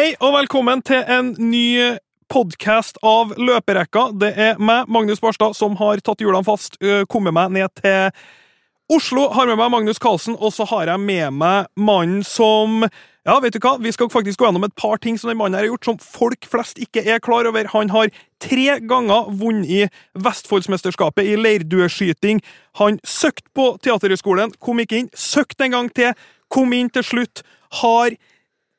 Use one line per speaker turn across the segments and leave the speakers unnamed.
Hei og velkommen til en ny podkast av Løperekka. Det er meg, Magnus Barstad, som har tatt hjulene fast, kommet meg ned til Oslo. Har med meg Magnus Carlsen, og så har jeg med meg mannen som Ja, vet du hva? Vi skal faktisk gå gjennom et par ting som den mannen her har gjort, som folk flest ikke er klar over. Han har tre ganger vunnet i Vestfoldsmesterskapet i leirdueskyting. Han søkte på Teaterhøgskolen, kom ikke inn. Søkte en gang til, kom inn til slutt. Har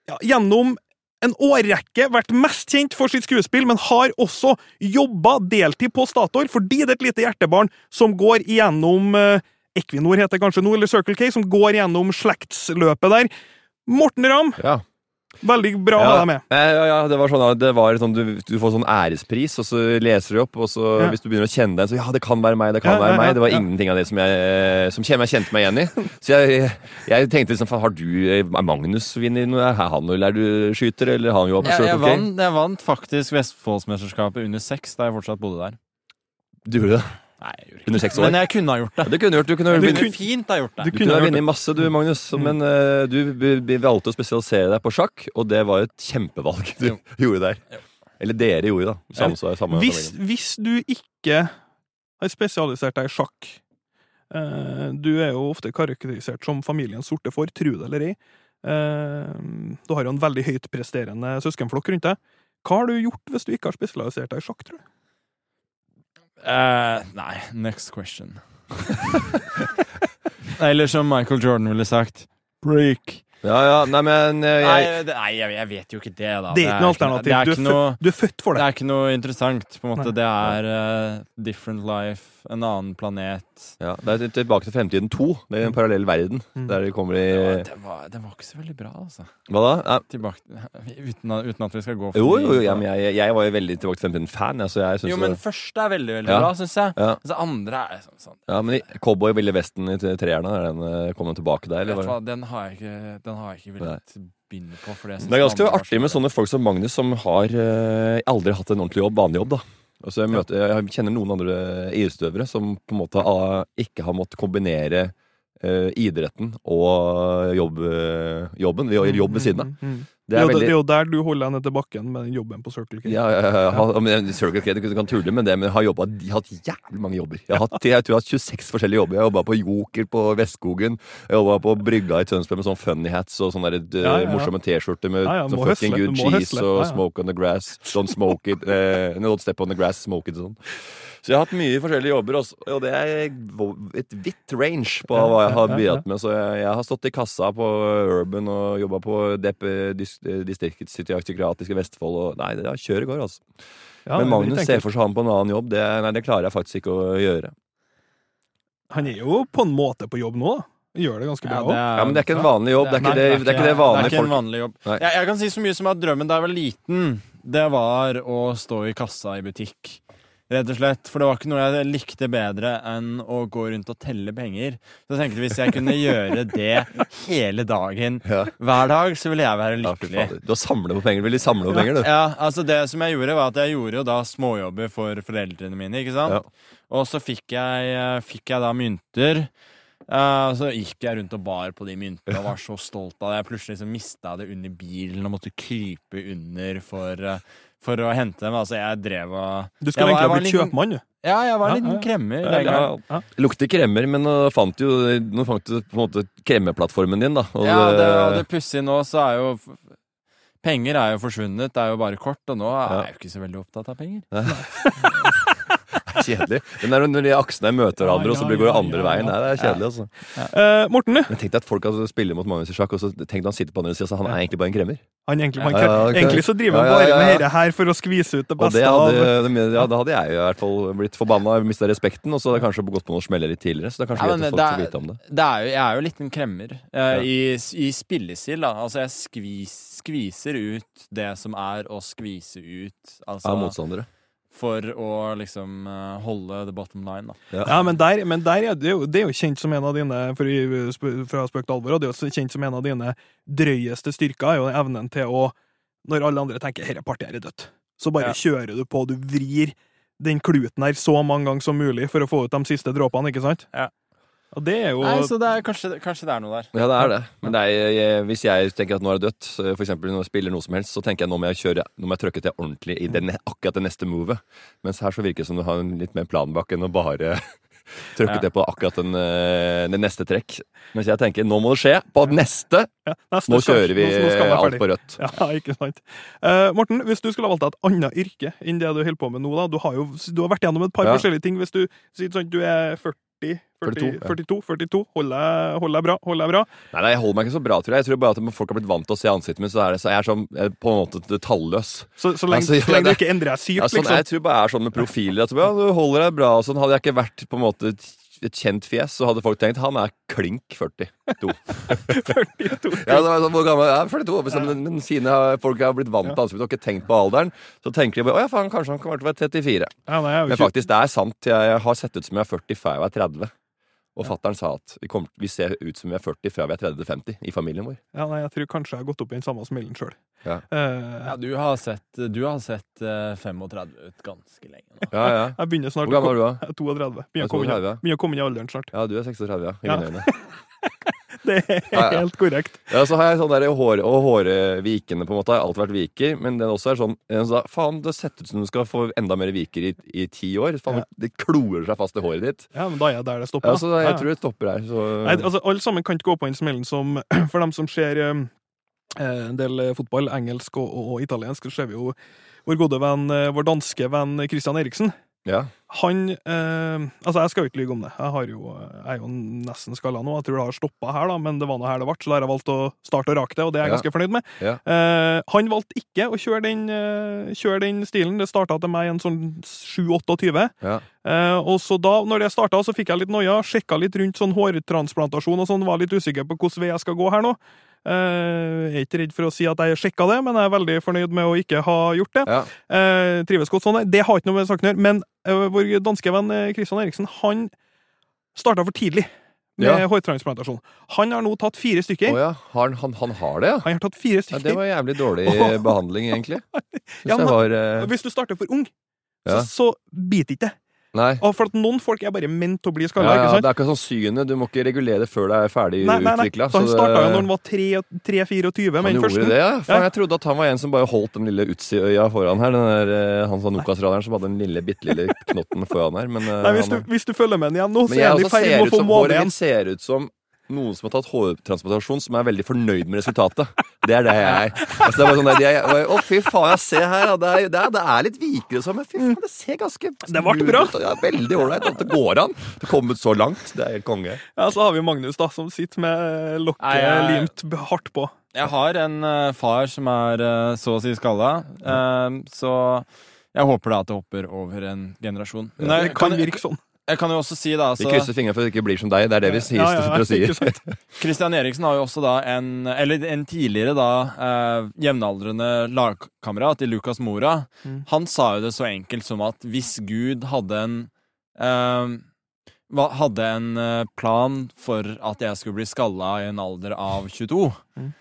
ja, gjennom en årrekke vært mest kjent for sitt skuespill, men har også jobba deltid på Statoil fordi det er et lite hjertebarn som går igjennom eh, Equinor heter det kanskje nå, eller Circle K, som går gjennom slektsløpet der. Morten Ramm,
Ja.
Veldig bra å ha deg med.
Ja, ja, ja, det var sånn, det var sånn du, du får sånn ærespris, og så leser du opp, og så
Ja.
hvis du begynner å kjenne deg, så ja, det kan være meg, det kan være
ja,
meg. Det var
ja.
ingenting av det som jeg, som jeg kjente meg igjen i. Så jeg, jeg tenkte liksom, har du, er Magnus vinner noe? Er han eller er du skyter, eller har han jo på
Jeg, jeg,
Circle K?
vant, jeg vant faktisk Vestfoldsmesterskapet under seks da jeg fortsatt bodde der.
Du gjorde det?
Nei, jeg gjorde ikke
Under
det.
seks år?
Men jeg kunne ha gjort det.
Ja, du kunne gjort. Du kunne, du,
kunne fint ha gjort det.
Du kunne
ha vunnet masse, du, Magnus. Men uh, du vi, vi valgte å spesialisere deg på sjakk, og det var et kjempevalg du
Jo.
gjorde der.
Jo.
Eller dere gjorde, da. Samme, samme
Hvis, hvis du ikke har spesialisert deg i sjakk eh, Du er jo ofte karakterisert som familiens sorte får, tro det eller ei. Eh, du har jo en veldig høyt presterende søskenflokk rundt deg. Hva har du gjort hvis du ikke har spesialisert deg i sjakk, tror du?
Eh, nei, next question. Eller som Michael Jordan ville sagt break.
Ja, ja, nei, men jeg,
Nei,
jeg,
nei jeg, jeg vet jo ikke det, da.
Det er ikke noe alternativ.
Ikke, er
Du,
ikke
er
noe,
du er født for
det
det.
er ikke noe interessant. på en måte.
Nei.
Det er uh, different life, en annen planet.
ja, det er Tilbake til fremtiden 2. Det er en parallell verden.
Mm.
Der de kommer i
Det var, var, det var ikke så veldig bra, altså.
Hva da? Ja.
Tilbake, uten, uten at vi skal gå for
Jo, jo, ja, men jeg, jeg var jo veldig Tilbake til fremtiden-fan. Altså,
Jo, men
det-
første er veldig, veldig
Ja.
bra, syns jeg.
ja.
Altså, andre er sånn, sånn
ja, men i- Cowboy Ville Vesten i treerne, er den, eh, kom den tilbake der?
Vet
Eller?
du hva, den har jeg ikke, den har jeg ikke villet begynne på. For det,
Det er ganske artig med sånne folk som Magnus, som har eh, aldri hatt en ordentlig jobb, vanlig jobb. da Altså jeg, møter, jeg kjenner noen andre idrettsutøvere som på en måte ah, ikke har måttet kombinere eh, idretten og jobb, uh, jobben. Vi gjør jobb ved siden av.
Mm, mm, mm.
Det er
jo, veldig... det er jo der du holder deg ned til bakken med den jobben på Circle K.
ja, ja, ja, ha- Circle K, du kan tulle med det, men jeg har jobbet, jeg har hatt jævlig mange jobber. Jeg har, hatt, jeg tror jeg har hatt 26 forskjellige jobber. Jeg har jobba på Joker på Vestskogen. Jeg jobba på Brygga i Tønsberg med sånn funny hats og sånne der, eh,
Ja, ja,
morsomme T-skjorter med sånn fucking good cheese og smoke on the grass. Don't smoke it. Eh, no, don't step on the grass, smoke it sånn. Så jeg har hatt mye forskjellige jobber, også, og det er et vidt range på hva jeg har bidratt med. Så jeg, jeg har stått i kassa på Urban og jobba på distriktspsykiatriske Vestfold og Nei, det, kjøret går, altså.
Ja,
Men Magnus ser for seg han på en annen jobb. Det, nei, det klarer jeg faktisk ikke å gjøre.
Han er jo på en måte på jobb nå, da. Gjør det ganske bra
Ja,
òg.
Ja, er,
Ja, Men det er ikke en vanlig jobb. Det er ikke det, det, er ikke det
det er ikke en vanlig jobb. Jeg, jeg kan si så mye som at drømmen da jeg var liten, det var å stå i kassa i butikk. Rett og slett. For det var ikke noe jeg likte bedre enn å gå rundt og telle penger. Så jeg tenkte hvis jeg kunne gjøre det hele dagen,
Ja.
hver dag, så ville jeg være lykkelig.
fader. Du har samlet på penger. Du vil samle på penger, du.
Ja, altså Det som jeg gjorde, var at jeg gjorde jo da småjobber for foreldrene mine. ikke sant?
Ja.
Og så fikk jeg, eh, fikk jeg da mynter. Uh, så gikk jeg rundt og bar på de myntene og var så stolt av det. Jeg plutselig liksom mista det under bilen og måtte krype under for, eh, for å hente dem. Altså, jeg drev og
Du skulle egentlig ha blitt
liten-
kjøpmann, du.
Ja, jeg var
Ja,
en liten
ja.
kremmer.
Ja, ja, ja.
Lukter kremmer, men nå fant du, nå fant du på en måte kremmeplattformen din, da. Og
Ja, det,
det-
og det pussige nå, så er jo Penger er jo forsvunnet, det er jo bare kort, og nå er jeg jo ikke så veldig opptatt av penger.
Kjedelig. Men er når de aksene møter hverandre, og så blir- går det andre veien. Nei, det er kjedelig, altså.
Uh, Morten, du.
Men tenk deg at folk altså, spiller mot Magnus i sjakk, og så tenk deg han sitter på andre sida, så han er egentlig bare en kremmer.
Han egentlig, han,
Ja, ja, ok.
egentlig så driver han bare med dette her for å skvise ut det
Og
beste
det
av
det, ja, da hadde jeg i hvert fall blitt forbanna, mista respekten, og så hadde jeg kanskje gått på noen smeller litt tidligere. Så det er kanskje
Ja,
greit at folk får vite om det.
Det er jo, jeg er jo litt en kremmer
Ja.
eh, i, i spillestil. da Altså jeg skvis, skviser ut det som er å skvise ut. Altså
Av motstandere.
For å liksom eh, holde the bottom line. da
Ja, men der, men der er det, jo, det er jo kjent som en av dine for, fra spøk til alvor, og det er jo kjent som en av dine drøyeste styrker, er jo evnen til å Når alle andre tenker 'herre partiet her er dødt', så bare
Ja.
kjører du på, du vrir den kluten her så mange ganger som mulig for å få ut de siste dråpene, ikke sant? Ja, det er jo
Nei, så det er, kanskje, kanskje det er noe der.
Ja, det er det. Men det er, jeg, hvis jeg tenker at nå er det dødt, eksempel når jeg spiller noe som helst, så tenker jeg nå må jeg kjøre, nå må jeg trykke til ordentlig i den, akkurat det neste movet. Mens her så virker det som du har en litt mer plan bak enn å bare trykke
Ja.
til på akkurat den, den, neste trekk. Mens jeg tenker nå må det skje på neste.
ja, neste
Nå
skal-
kjører vi
nå- nå
alt på rødt.
Ja, ikke sant. Uh, Morten, hvis du skulle ha valgt deg et annet yrke enn det du holder på med nå, da. Du har jo du har vært gjennom et par
Ja.
forskjellige ting. Hvis du sier sånn du er 40 40, 42,
42,
42. Hold deg, hold deg bra. Hold deg bra.
Nei, nei, jeg holder meg ikke så bra, tror jeg. Jeg tror bare at folk har blitt vant til å se ansiktet mitt, så er, det, så er sånn, jeg er på en måte talløs.
Så, så lenge,
Altså, ja,
så lenge du ikke endrer deg sykt,
Ja, sånn,
liksom.
jeg tror bare jeg er sånn med profiler. At ja, du holder deg bra og sånn. Hadde jeg ikke vært på en måte et, kjent fjes, så hadde folk tenkt han er klink 42.
42.
Ja, det var sånn, hvor gammel er 42? Men, men, men siden folk har blitt vant til ansiktet og ikke tenkt på alderen, så tenker de bare å ja, faen, kanskje han kommer til å være 34.
Ja, nei, jeg er
Men faktisk, det er sant. Jeg har sett ut som jeg er 40 fra jeg var 30. Og fattern sa at vi, kom, vi ser ut som vi er 40 fra vi er 30 til 50 i familien vår.
ja, nei, jeg tror kanskje jeg har gått opp i den samme smellen sjøl.
Ja.
Ja, du har sett, du har sett uh, 35 ut ganske lenge nå.
Ja, ja.
jeg begynner snart
Hvor gammel er du, da?
Jeg er 32. Begynner
er
å komme inn-
32, ja.
begynner å komme inn i alderen snart.
Ja, du er 36, ja. I
Ja.
mine øyne.
Det er
Ja, ja.
helt korrekt.
Ja, så har jeg sånn der hår, og hårvikene på en måte har alltid vært viker, men den også er sånn så, sånn, Faen, det ser ut som du skal få enda mer viker i, i ti år. Faen. Det klorer seg fast i håret ditt.
Ja, men da er det der det stopper.
Ja, så
Ja,
jeg tror det stopper her. Så
Nei, altså, alle sammen kan ikke gå på den smellen som For dem som ser um, en del eh, fotball, engelsk og, og, og italiensk, så ser vi jo vår gode venn, vår danske venn Christian Eriksen.
Ja.
Han eh, Altså, jeg skal jo ikke lyve om det. Jeg, har jo, jeg er jo nesten skalla nå. Jeg tror det har stoppa her, da, men det var nå her det ble, så da har jeg valgt å starte å rake det, og det er jeg
Ja.
ganske fornøyd med.
Ja.
Eh, han valgte ikke å kjøre den, eh, kjøre den stilen. Det starta til meg en sånn 7-28.
Ja.
Eh, og så da, når det starta, så fikk jeg litt noia. Sjekka litt rundt sånn hårtransplantasjon og sånn. Var litt usikker på hvilken vei jeg skal gå her nå. Eh, jeg er ikke redd for å si at jeg sjekka det, men jeg er veldig fornøyd med å ikke ha gjort det.
Ja.
Eh, trives godt sånn. Det har ikke noe med saken å gjøre. Men eh, vår danske venn Kristian Eriksen, han starta for tidlig med
Ja.
hårtransplantasjon. Han har nå tatt fire
stykker.
stykker.
ja. Han, han, han har det, ja?
Han har tatt fire stykker.
Det var jævlig dårlig behandling, egentlig.
Men-
var eh,
Hvis du starter for ung, så, så biter ikke det.
Nei.
Og for at noen folk er bare ment å bli
Ja,
skalla.
ja,
sant?
det er ikke sånn synet. Du må ikke regulere det før det er ferdig
Nei, nei, nei.
utvikla.
Han starta jo når han var 3-24 med
Han gjorde
første.
det, ja. For
Ja.
Jeg trodde at han var en som bare holdt den lille Utsi-øya foran her. Den der, eh, han sa Nokas-radaren som hadde den lille, bitte lille knotten foran her. Men, eh,
Nei, hvis, du, hvis du følger med den igjen nå, så er han i ferd med å få målet
håret
igjen.
mitt ser ut som noen som har tatt hårtransplantasjon, som er veldig fornøyd med resultatet. Det er det jeg er. Altså, det er bare sånn der, de er, Å, fy faen, jeg ser her, da. det er, det er, det er litt vikere sånn, men fy faen, det ser ganske
Det ble bra.
ut, Ja, veldig ålreit. At det går an. Det er kommet så langt. Det er helt konge.
Ja, så har vi Magnus, da, som sitter med lokket
Nei, jeg-
limt hardt på.
Jeg har en uh, far som er uh, så å si skalla, uh, så jeg håper da at det hopper over en generasjon. Nei,
Det kan
kan,
virke sånn.
Jeg kan jo også si, da
Vi
altså,
krysser fingrene for at det ikke blir som deg. Det er det vi sier.
Ja, ja?
Christian Eriksen har jo også da en Eller en tidligere da eh, jevnaldrende lagkamerat i Lucas Mora.
Mm.
Han sa jo det så enkelt som at hvis Gud hadde en eh, hadde en eh, plan for at jeg skulle bli skalla i en alder av 22,
Mm.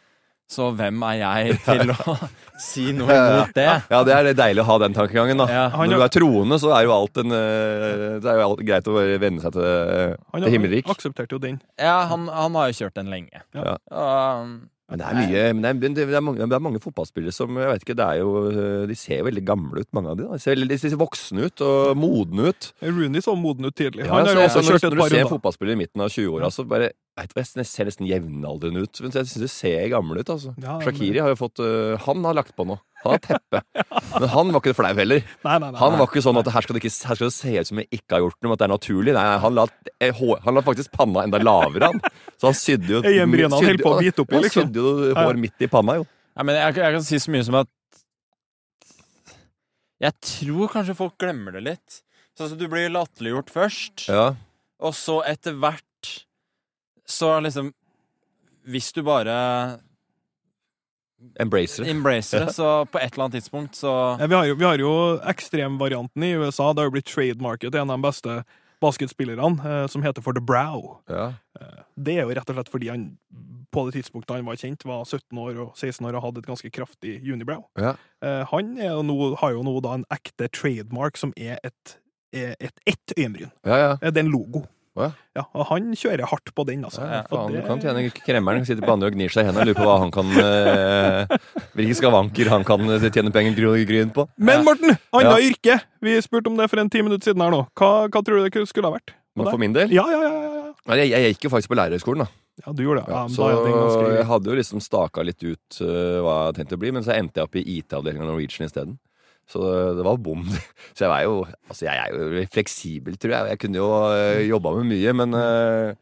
Så hvem er jeg til å si noe imot det?
Ja, det er det deilig å ha den tankegangen, da.
Ja.
Når du er troende, så er jo alt en eh, Det er jo alt greit å bare venne seg til,
Han
til himmelrik.
aksepterte jo den.
Ja, han, han har jo kjørt den lenge.
Ja.
Um,
Men det er mye men det er, det er, mange, det er mange fotballspillere som jeg vet ikke, det er jo, eh, De ser veldig gamle ut, mange av de. Da. De ser, veldig- de ser voksne ut og modne ut.
Rooney så moden ut tidlig.
Ja,
altså, har
så,
jo
jeg-
også
når, når du ser en fotballspiller i midten av 20-åra, så bare vet du, jeg ser nesten jevnaldrende ut. Men jeg syns det ser gammel ut. altså.
Ja, men-
Shakiri har jo fått øh, Han har lagt på noe. Han har teppe. Men han var ikke flau heller.
Nei, nei, nei.
Han var ikke sånn at her skal, det ikke, her skal det se ut som jeg ikke har gjort noe, at det er naturlig. Nei, han la, eh, han la faktisk panna enda lavere, han. Så han sydde jo
Øyenbrynene
han
holdt på å bite oppi,
Han
liksom.
sydde jo
Ja.
hår midt i panna, jo.
Ja, men jeg, jeg kan si så mye som at Jeg tror kanskje folk glemmer det litt. Sånn at du blir latterliggjort først,
Ja.
og så etter hvert Så liksom Hvis du bare
Embracer det.
embracer det, så på et eller annet tidspunkt så
Ja, vi, har jo, vi har jo ekstremvarianten i USA. Det har jo blitt trademarket til en av de beste basketspillerne, eh, som heter for The Brow.
Ja.
Det er jo rett og slett fordi han på det tidspunktet han var kjent, var 17 år og 16 år og hadde et ganske kraftig unibrow.
Ja.
Eh, Han er jo nå, har jo nå da en ekte trademark som er et, et, et øyenbryn.
ja, ja.
Eh, Det er en logo.
Å ja.
Ja, og han kjører hardt på den, altså.
Ja, faen,
det-
du kan tjene kremmeren. Sitter på andre og gnir seg i hendene og lurer på hva han kan eh, Hvilke skavanker han kan eh, tjene penger gry- gryn på.
Men Morten, annet
Ja.
yrke! Vi spurte om det for en ti minutter siden her nå. Hva, hva tror du det skulle ha vært?
for min del
Ja, ja, ja. ja.
Jeg, jeg gikk jo faktisk på lærerhøgskolen, da.
ja du gjorde det. Ja,
så
da er ganske
jeg hadde jo liksom staka litt ut uh, hva jeg tenkte å bli, men så endte jeg opp i IT-avdelingen av Norwegian isteden. Så det var bom. Så jeg var jo Altså, jeg er jo fleksibel, tror jeg. Jeg kunne jo uh, jobba med mye, men eh,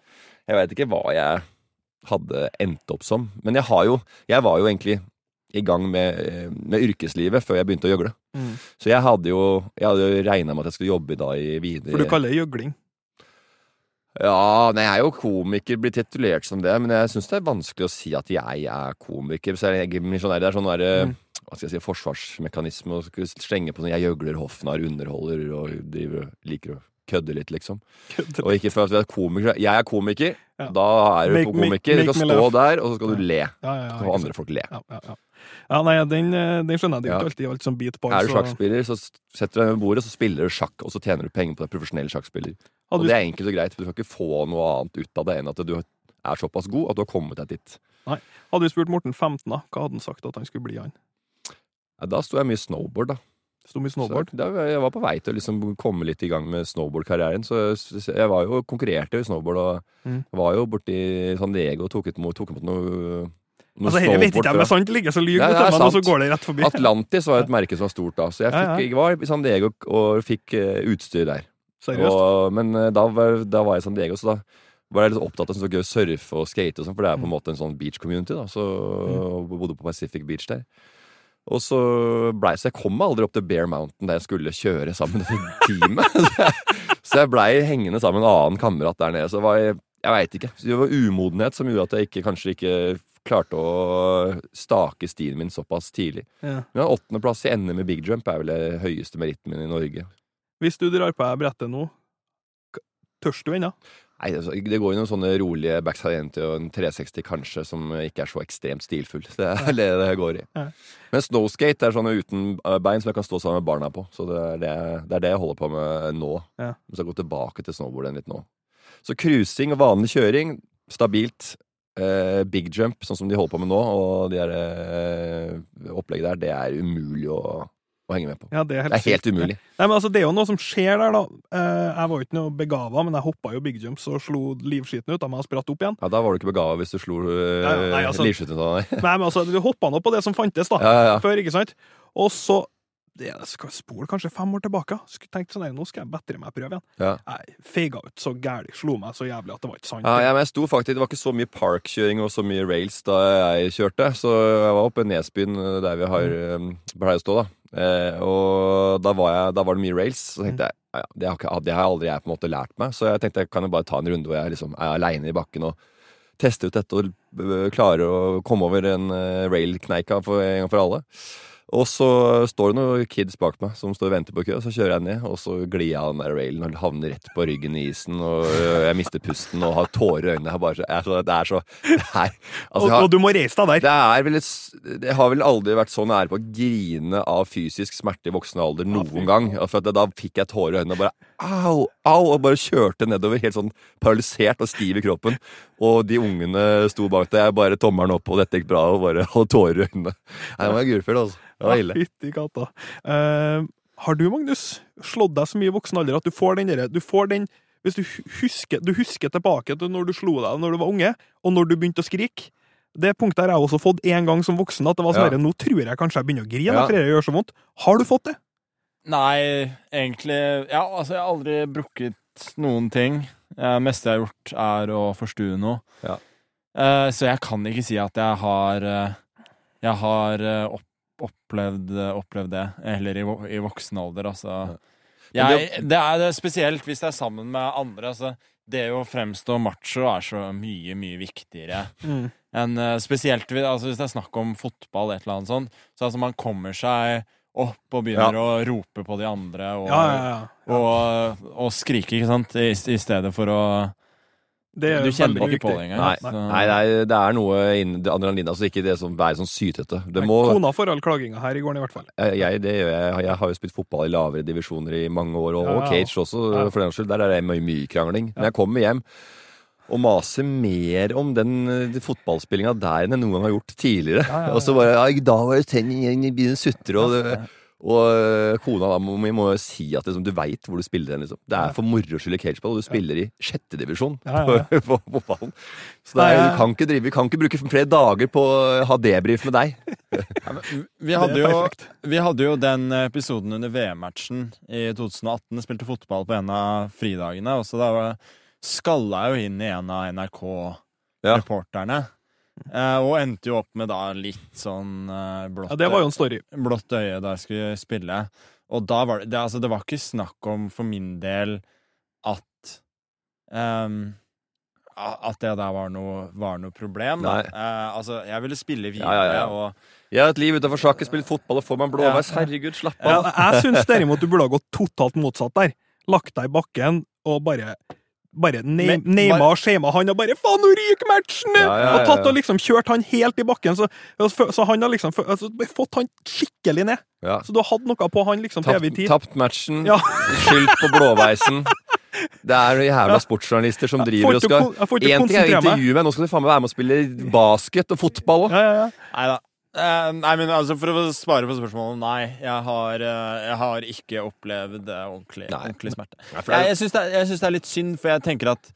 jeg veit ikke hva jeg hadde endt opp som. Men jeg har jo Jeg var jo egentlig i gang med, eh, med yrkeslivet før jeg begynte å gjøgle.
Mm.
Så jeg hadde jo Jeg hadde jo regna med at jeg skulle jobbe da i videre
For du kaller det gjøgling.
Ja, nei, jeg er jo komiker, blir titulert som det, men jeg syns det er vanskelig å si at jeg er komiker. Så jeg er misjonær. Det er sånn der,
Mm.
hva skal jeg si, forsvarsmekanisme å slenge på sånn jeg gjøgler hoffnarr, underholder og driver liker å kødde litt, liksom. Og ikke for at vi er komikere. Jeg er komiker,
Ja.
da er du
Make-
komiker. Du skal stå der, og så skal du le.
Ja, ja,
Så andre folk le.
Ja, ja, ja. ja, nei, den, eh, den skjønner jeg. Det er ikke alltid alt som biter på.
Er du sjakkspiller, så setter du deg ved bordet, så spiller du sjakk, og så tjener du penger på det. Profesjonell sjakkspiller. Og det er enkelt og greit, for du kan ikke få noe annet ut av det enn at du er såpass god at du har kommet deg dit. Nei.
Hadde vi spurt Morten 15, da, hva hadde han sagt at han skulle bli han?
Ja, da sto jeg mye snowboard, da.
Sto mye snowboard.
Så da, jeg var på vei til å liksom komme litt i gang med snowboardkarrieren. Så jeg var jo konkurrerte jo i snowboard, og
Mm.
var jo borti San Diego og tok imot, tok imot noe, noe
Altså, Dette vet ikke om
fra-
men sant ligger så lyver
Ja,
du
det er
til meg, og så går det rett forbi.
Atlantis var et merke som var stort da, så jeg, fikk,
ja.
jeg var i San Diego og fikk eh, utstyr der. Og, men eh, da var, da var jeg i San Diego, så da var jeg litt opptatt av sånn så gøy å surfe og skate og sånt, for det er på en
Mm.
måte en sånn beach community, da. Så mm. bodde på Pacific Beach der. Og så blei Så jeg kom meg aldri opp til Bear Mountain der jeg skulle kjøre sammen med teamet. Så jeg, så jeg blei hengende sammen med en annen kamerat der nede. Så det var jeg Jeg veit ikke. Det var umodenhet som gjorde at jeg ikke, kanskje ikke klarte å stake stien min såpass tidlig.
Ja.
Men en åttendeplass i NM i big jump er vel det høyeste meritten min i Norge.
Hvis du drar på deg brettet nå, k- tørs du ennå?
Nei, altså, Det går jo noen sånne rolige backside og en 360 kanskje, som ikke er så ekstremt stilfull. Det er det det går i.
Ja.
Men snowskate er sånn uten eh, bein som jeg kan stå sammen med barna på. Så det er det, det, er det jeg holder på med nå.
Ja.
Så jeg går tilbake til snowboarden litt nå. Så cruising og vanlig kjøring, stabilt. Eh, big jump, sånn som de holder på med nå, og de der eh, opplegget der, det er umulig å, å henge med på.
Ja, det er helt,
Det er helt umulig.
Nei, men altså, Det er jo noe som skjer der, da. Eh, jeg var jo ikke noe begava, men jeg hoppa jo big jumps og slo livskiten ut av meg og spratt opp igjen.
Ja, Da var du ikke begava hvis du slo uh,
nei, altså-
livskytten av deg.
Nei, men altså, du hoppa nå på det som fantes da,
Ja, ja, ja.
før, ikke sant? Og så det skal spole kanskje fem år tilbake. Skulle tenkt sånn, Nå skal jeg bedre meg prøve igjen.
Ja.
Jeg feiga ut så gæli, slo meg så jævlig at det var ikke sant.
Ja, ja, men jeg sto faktisk, Det var ikke så mye parkkjøring og så mye rails da jeg kjørte. Så jeg var oppe i Nesbyen, eh, der vi har um, pleier å stå. da eh, Og da var, jeg, da var det mye rails. Så tenkte jeg ja, det, har ikke, det har aldri jeg på en måte lært meg. Så jeg tenkte jeg kan jo bare ta en runde hvor jeg liksom er aleine i bakken og teste ut dette og øh, klare å komme over en uh, rail-kneika for en gang for alle. Og så står det noen kids bak meg som står og venter på kø, og så kjører jeg ned, og så glir jeg av den der railen og havner rett på ryggen i isen, og øh, jeg mister pusten og har tårer i øynene. Jeg bare, så- jeg så, det er så det er, altså,
og,
har-
og du må reise deg der.
det er vel Jeg har vel aldri vært så nære på å grine av fysisk smerte i voksen alder
noen
noen gang. For at da fikk jeg tårer i øynene og bare au, au, og bare kjørte nedover helt sånn paralysert og stiv i kroppen. Og de ungene sto bak deg, jeg bare tommelen opp, og dette gikk bra, og bare hadde tårer i øynene. Nei, Det var grufull, altså. Det var ille.
Fytti katta. Uh, har du, Magnus, slått deg så mye i voksen alder at du får den derre Du får den Hvis du husker, du husker tilbake til når du slo deg når du var unge, og når du begynte å skrike. Det punktet har jeg også fått en gang som voksen. At det var sånn
Ja.
Nå tror jeg kanskje jeg begynner å grine,
Ja.
for det gjør så vondt. Har du fått det?
Nei, egentlig Ja, altså, jeg har aldri brukket noen ting. Det meste jeg har gjort, er å forstue noe.
Ja.
Eh, så jeg kan ikke si at jeg har eh, Jeg har eh, opp, opplevd, opplevd det, heller i, i voksen alder, altså. Jeg, det er det spesielt hvis det er sammen med andre. Altså, det å fremstå macho er så mye, mye viktigere
Mm.
enn Spesielt hvis- altså, hvis det er snakk om fotball, et eller annet sånt. Så altså, man kommer seg opp og begynner å rope på de andre og,
Ja, ja, ja.
og, og skrike, ikke sant, i, i stedet for å
Det er
Du kjenner ikke på det engang.
Nei,
nei,
nei det, er, er noe innen det adrenalin. Altså ikke det som er sånn sytete. Det må,
Kona får all klaginga her i gården, i hvert fall.
jeg, det gjør jeg. jeg har jo spilt fotball i lavere divisjoner i mange år, og,
Ja,
og cage også,
Ja.
for den skyld. Der er det mye, mye krangling. Men jeg kommer hjem og mase mer om den eh, fotballspillinga der enn jeg noen gang har gjort tidligere.
Ja, ja, ja.
Og så bare «Ai, Da var det tenn igjen i bilen sutre, og og øh, kona da må, vi må jo si at liksom, du veit hvor du spiller hen. Liksom. Det er for moro skyld i cageball, og du spiller i sjettedivisjon
Ja, ja, ja.
på, på fotballen. Så det er, du kan ikke drive, vi kan ikke bruke flere dager på å ha debrief med deg.
Ja, Vi hadde, jo, vi hadde jo den episoden under VM-matchen i 2018. Spilte fotball på en av fridagene. Og så da var- skalla jo inn i en av NRK-reporterne. Eh, og endte jo opp med da litt sånn eh, blått,
Ja, det var jo en story.
blått øye da jeg skulle spille. Og da var det, det Altså, det var ikke snakk om for min del at um, At det der var noe, var noe problem. Eh, altså, jeg ville spille videre,
Ja, ja, ja.
og
Jeg har et liv utenfor sjakk, spilt fotball og får meg en blåveis. Herregud, slapp
Ja,
av.
jeg syns derimot du burde ha gått totalt motsatt der. Lagt deg i bakken og bare bare Neymar
bare-
shama han og bare 'faen, nå ryker matchen!'
Ja, ja,
Og tatt og liksom kjørt han helt i bakken. Så, så han har liksom altså, fått han skikkelig ned.
Ja.
Så du har hatt noe på han liksom til evig tid.
tapt matchen,
Ja.
skyldt på blåveisen. Det er noen jævla sportsjournalister som driver og skal Én ting er å intervjue meg, nå skal du faen meg være med og spille basket og fotball òg.
Ja, ja, ja.
Eh, nei, men altså, For å svare på spørsmålet nei. Jeg har, uh, jeg har ikke opplevd det ordentlig, ordentlig smerte.
Nei, det
Jeg, jeg syns det, synes det er litt synd, for jeg tenker at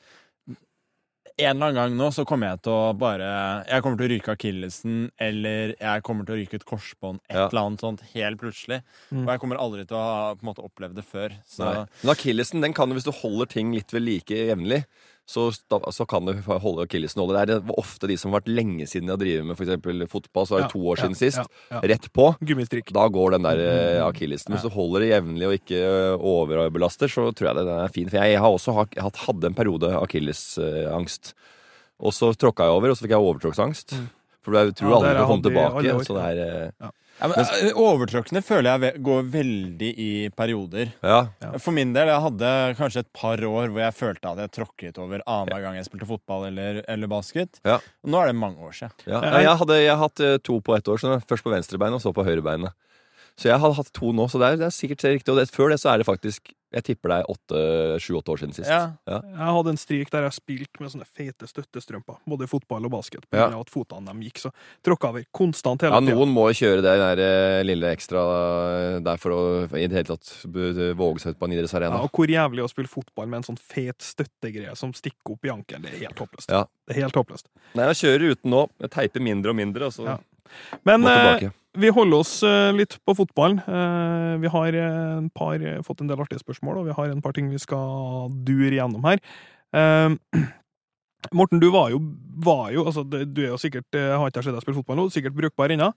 en eller annen gang nå så kommer jeg til å bare Jeg kommer til å ryke akillesen, eller jeg kommer til å ryke et korsbånd, et
Ja.
eller annet sånt, helt plutselig.
Mm.
Og jeg kommer aldri til å ha på en måte opplevd det før. Så
Nei. Men akillesen den kan du, hvis du holder ting litt ved like jevnlig, så, så kan du holde akillesen holde. Det er ofte de som har vært lenge siden de har drevet med eksempel fotball, så er det
Ja,
to år
ja,
siden sist.
ja.
Rett på.
Gummistrikk.
Da går den der eh,
Mm,
akillesen. Hvis du holder det jevnlig og ikke eh, overbelaster, så tror jeg det den er fin. For jeg har også hatt, hadde en periode akillesangst. Og så tråkka jeg over, og så fikk jeg overtråksangst.
Mm.
For jeg tror aldri
det
du kommer tilbake. Så det er eh,
ja, men, eh, Overtråkkene føler jeg går veldig i perioder.
Ja.
Ja.
For min del, jeg hadde kanskje et par år hvor jeg følte at jeg tråkket over annenhver gang jeg spilte fotball eller, eller basket.
Ja.
Nå er det mange år siden.
Ja,
Jeg-
ja, jeg, hadde, jeg hatt eh, to på ett år. Så først på venstrebeinet, og så på høyrebeinet. Så jeg har hatt to nå, så det er, det er sikkert riktig. Og det, før det så er det faktisk Jeg tipper det er sju-åtte år siden sist.
Ja.
Jeg hadde en strik der jeg spilte med sånne feite støttestrømper, både i fotball og basket, på
Ja.
at fotene dem gikk, så tråkka over konstant hele
Ja,
tida.
noen må kjøre det der eh, lille ekstra eh, der for å i det hele tatt våge seg ut på en idrettsarena.
Ja, og hvor jævlig å spille fotball med en sånn fet støttegreie som stikker opp i ankelen. Det er helt håpløst.
Ja.
Det er helt håpløst.
Nei, jeg kjører uten nå. Jeg teiper mindre og mindre, og så
Ja. Men
må
eh,
tilbake.
Vi holder oss eh, litt på fotballen. Eh, vi har eh, en par, fått en del artige spørsmål, og vi har en par ting vi skal dure gjennom her. Morten, du var jo, var jo altså, Du er jo sikkert jeg har ikke sett deg spille fotball nå, sikkert brukbar ennå.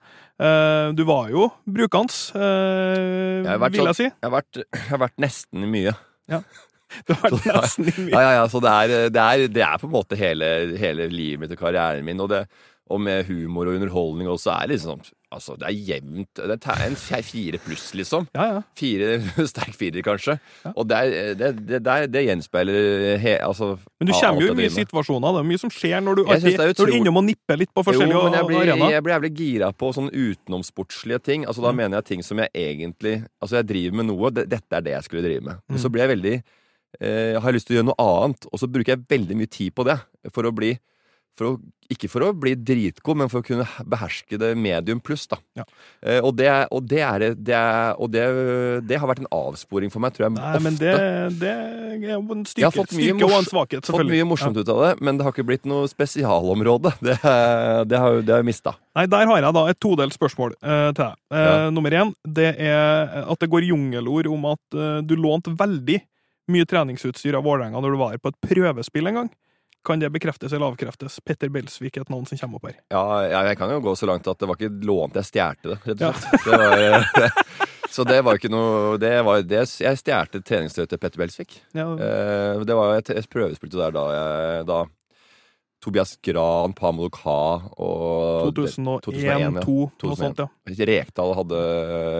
Du var jo brukende, eh,
Jeg
vil
sånn-
jeg si.
Jeg har vært, jeg har vært nesten mye.
Du har vært nesten mye.
Ja, ja, ja, så det er, det er, det er på en måte hele, hele livet mitt og karrieren min. Og, det, og med humor og underholdning også er det liksom Altså, det er jevnt. Det er en fire pluss, liksom.
Ja, ja.
Fire, sterk firer, kanskje.
Ja.
Og det, er, det, det, det, er- det gjenspeiler he, altså,
Men du kommer jo i mye situasjoner. Det er mye som skjer når du, alltid,
er
når du er innom og nipper litt på forskjellige
men jeg blir,
arenaer.
jeg blir jævlig gira på sånn utenomsportslige ting. Altså Da
Mm.
mener jeg ting som jeg egentlig Altså jeg driver med noe, dette er det jeg skulle drive med. Men så
Mm.
blir jeg veldig eh, Har jeg lyst til å gjøre noe annet, og så bruker jeg veldig mye tid på det. For å bli for å, Ikke for å bli dritgod, men for å kunne beherske det medium pluss. da
Ja.
eh, Og, det, og, det, er, det, er, og det, det har vært en avsporing for meg, tror jeg.
Nei,
ofte.
men det, det er jo en
Jeg
styrke,
og en
svakhet, og en har
Fått mye morsomt ut av det, men det har ikke blitt noe spesialområde. Det, det har det har jeg mista.
Nei, Der har jeg da et todelt spørsmål eh, til deg. Eh,
Ja.
Nummer én det er at det går jungelord om at eh, du lånte veldig mye treningsutstyr av Vålerenga når du var her på et prøvespill en gang. Kan det bekreftes eller avkreftes? Petter Belsvik er et navn som kommer opp her.
Ja, ja, jeg kan jo gå så langt at det var ikke lånt, jeg stjal det, rett og slett. Det var, så det var ikke noe det var, det, Jeg stjal treningstøyet til Petter Belsvik.
Ja,
Eh, det var et, et prøvespilte der da, jeg, da Tobias Gran, Pamelo Ka og
2001,
2001, ja.
2002, noe sånt, ja.
Rekdal hadde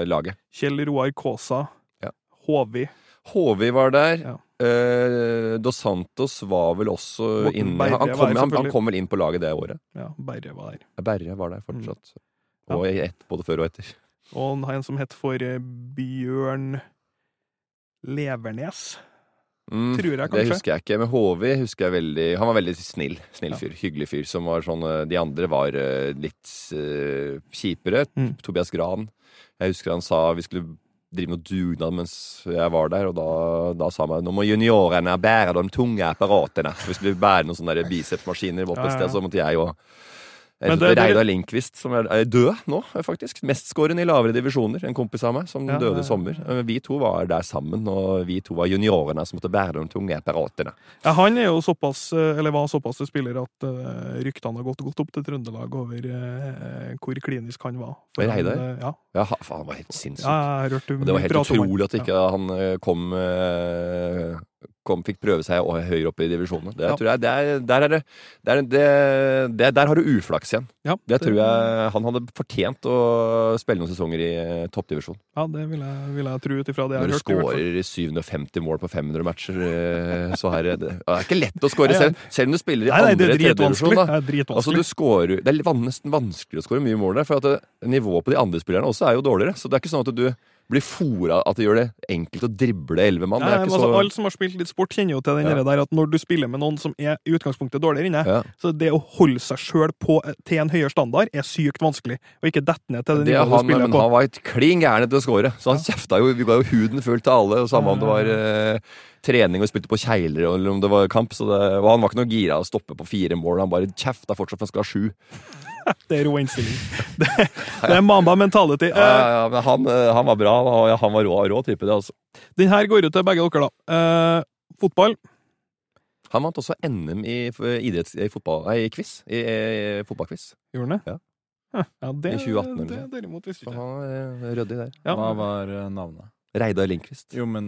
laget.
Kjell Roar Kaasa.
Ja.
Håvi.
Håvi var der.
Ja.
Eh, Dos Santos var vel også inne han kom, han, han kom vel inn på laget det året.
Ja, Berre var der.
Berre var der fortsatt.
Mm. Ja.
Og i ett både før og etter.
Og han har en som het for eh, Bjørn Levernes.
Mm,
Tror jeg kanskje.
Det husker jeg ikke. Men HV husker jeg veldig Han var veldig snill. Snill
Ja.
fyr. Hyggelig fyr. Som var sånn eh, De andre var eh, litt uh, kjipere.
Mm.
Tobias Gran. Jeg husker han sa vi skulle drive noe dugnad mens jeg var der, og da, da sa man nå må juniorene bære de tunge apparatene. Hvis vi bærer noen sånne bicepsmaskiner opp et sted, så måtte jeg
det-
Reidar Lindqvist, som er, er død nå, faktisk. Mestskårende i lavere divisjoner. En kompis av meg som
Ja,
døde i sommer. Eh, Vi to var der sammen, og vi to var juniorene som måtte bære de tunge apparatene.
Ja, han er jo såpass, eh, eller var såpass til spiller at eh, ryktene har gått godt opp til Trøndelag over eh, hvor klinisk han var. Han,
Reidar?
eh, ja,
Ja, faen, han var helt sinnssyk.
ja,
det var helt
han.
utrolig at ikke han eh, kom, eh, kom Fikk prøve seg å- høyere opp i divisjonene. Det
Ja.
tror jeg, det er, der, er det, det, er, det, der har du uflaks igjen.
Ja,
Det tror jeg Han hadde fortjent å spille noen sesonger i eh, toppdivisjon.
Ja, det vil jeg, vil jeg tro ut ifra det jeg har hørt. Når du
skårer 750 mål på 500 matcher, eh, så er det Det er ikke lett å skåre selv, selv om du spiller i
Nei, nei,
andre tredjedivisjon.
Det er
Altså,
dritvanskelig.
du scorer, det er nesten vanskelig å skåre mye mål der, for at det, nivået på de andre spillerne også er jo dårligere. Så det er ikke sånn at du blir fora at det gjør det enkelt å drible elleve mann.
Men
ikke
altså,
så
Alle som har spilt litt sport, kjenner jo til den
Ja.
der at når du spiller med noen som er i utgangspunktet dårligere inne,
ja.
så det å holde seg sjøl til en høyere standard er sykt vanskelig. Og ikke dette ned til det
Det
nivået
han,
du spiller
men
på.
han var et klin gæren til å score. Så han kjefta jo. Vi ga jo huden full til alle. Og Samme om det var eh, trening og spilte på kjegler eller om det var kamp. Så det, og han var ikke noe gira å stoppe på fire mål. Han bare kjefta fortsatt for han skal ha sju.
Det er rå innstilling. Det, det er Mamba mentality.
Ja, ja, ja, men han, eh, han var bra. og Han var rå, rå type, det, altså.
Den her går ut til begge dere, da. Eh, fotball.
Han vant også NM i idretts... I fotball... Nei, i quiz. I, i fotballquiz.
Gjorde han det?
Ja.
Ja det,
I 2018 eller
det
noe.
derimot visste ikke.
han var ryddig der.
Ja.
Hva var eh, navnet?
Reidar Lindqvist.
Jo, men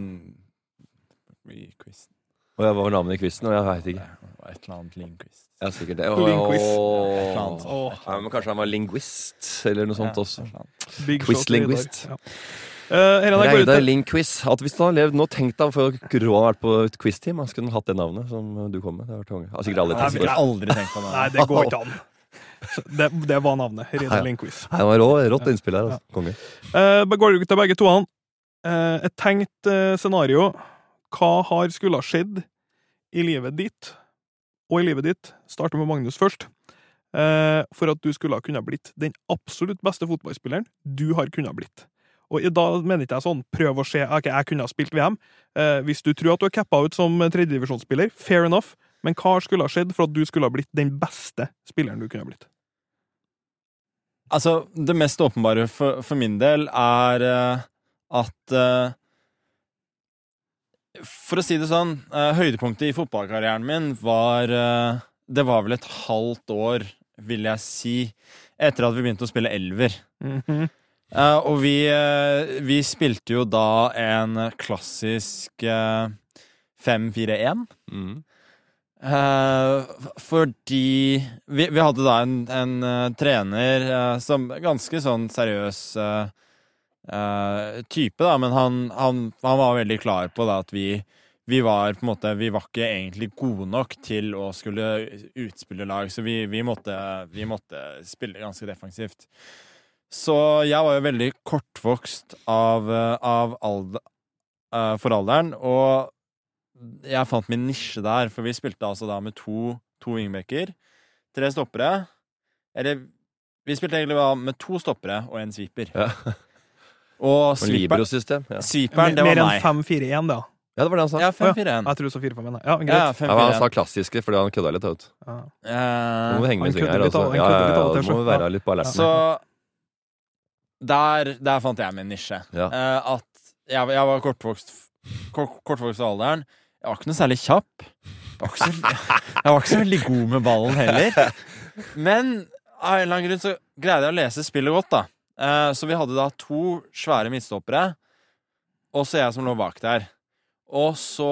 i quizen.
Og jeg var navnet i quizen, og jeg veit ikke.
Et eller annet Lindquist.
Ja, sikkert det. Åh. Ja, men kanskje han var lingvist, eller noe sånt også.
Quiz-lingvist. Ja. Eh, det
Reidar Lingquiz. At hvis du hadde levd nå, tenk deg for rå han vært på et quiz-team. Han skulle hatt det navnet som du kom med. Det har vært sikkert alle tenkt
aldri tenkt på det.
Nei, det går ikke an. Det, det var navnet. Reidar
Lingquiz. Det var rå, rått innspill her. Altså. Konge.
Uh, går ut til begge to. Uh, et tenkt uh, scenario. Hva har skulle ha skjedd i livet ditt, og i livet ditt, starter med Magnus først, eh, for at du skulle ha kunnet blitt den absolutt beste fotballspilleren du har kunnet blitt? Og da mener ikke jeg sånn prøv å se ok, jeg kunne ha spilt VM. Eh, hvis du tror at du er cappa ut som tredjedivisjonsspiller, fair enough, men hva skulle ha skjedd for at du skulle ha blitt den beste spilleren du kunne ha blitt?
Altså, det mest åpenbare for, for min del er uh, at eh, For å si det sånn, eh, høydepunktet i fotballkarrieren min var eh, Det var vel et halvt år, vil jeg si, etter at vi begynte å spille elver.
Mhm.
Eh, og vi, vi spilte jo da en klassisk eh, 5-4-1.
Mm.
Fordi vi, vi hadde da en, en trener som ganske sånn seriøs eh, eh, type, da, men han, han, han var veldig klar på da at vi, vi var på en måte Vi var ikke egentlig gode nok til å skulle utspille lag, så vi, vi, måtte, vi måtte spille ganske defensivt. Så jeg var jo veldig kortvokst av, av alder, eh, for alderen, og jeg fant min nisje der, for vi spilte altså da med to, to wingbacker, tre stoppere Eller vi spilte egentlig med to stoppere og en sweeper.
Ja.
Og
Og. Ja.
sweeperen, det var
Mer enn
meg.
5-4-1, da.
ja, det var det han sa.
Ja, 5-4-1.
Jeg tror så 4-5-1. Ja, greit.
Ja,
Ja, han
5-4-1.
sa klassiske fordi han kødda litt. Vet.
Ja.
Nå må vi
Eh,
henge med
han
i her.
litt
Altså.
han
Ja, ja, ja, må vi
så.
være litt på alerten.
Så der, der fant jeg min nisje.
Ja.
Uh, at jeg, jeg var kortvokst kort, Kortvokst av alderen. Jeg var ikke noe særlig kjapp. Jeg var ikke så, jeg var ikke så veldig god med ballen heller. Men av en eller annen grunn så greide jeg å lese spillet godt, da. Eh, så vi hadde da to svære midtstoppere, og så jeg som lå bak der. Og så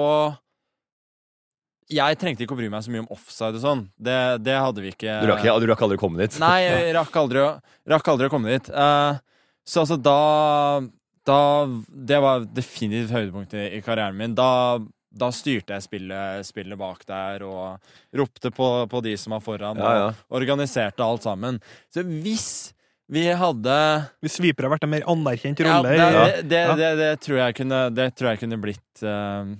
Jeg trengte ikke å bry meg så mye om offside og sånn. Det, det hadde vi ikke.
Du rakk, ja, du rakk aldri å komme dit?
Nei, jeg rakk aldri, rakk aldri å komme dit. Eh, så altså, da, da Det var definitivt høydepunktet i karrieren min. Da, da styrte jeg spillet, spillet bak der og ropte på, på de som var foran,
Ja, ja.
og organiserte alt sammen. Så hvis vi hadde
Hvis Sviper har vært en mer anerkjent
ja,
rolle
det, det, det, det, det tror jeg kunne, det tror jeg kunne blitt uh,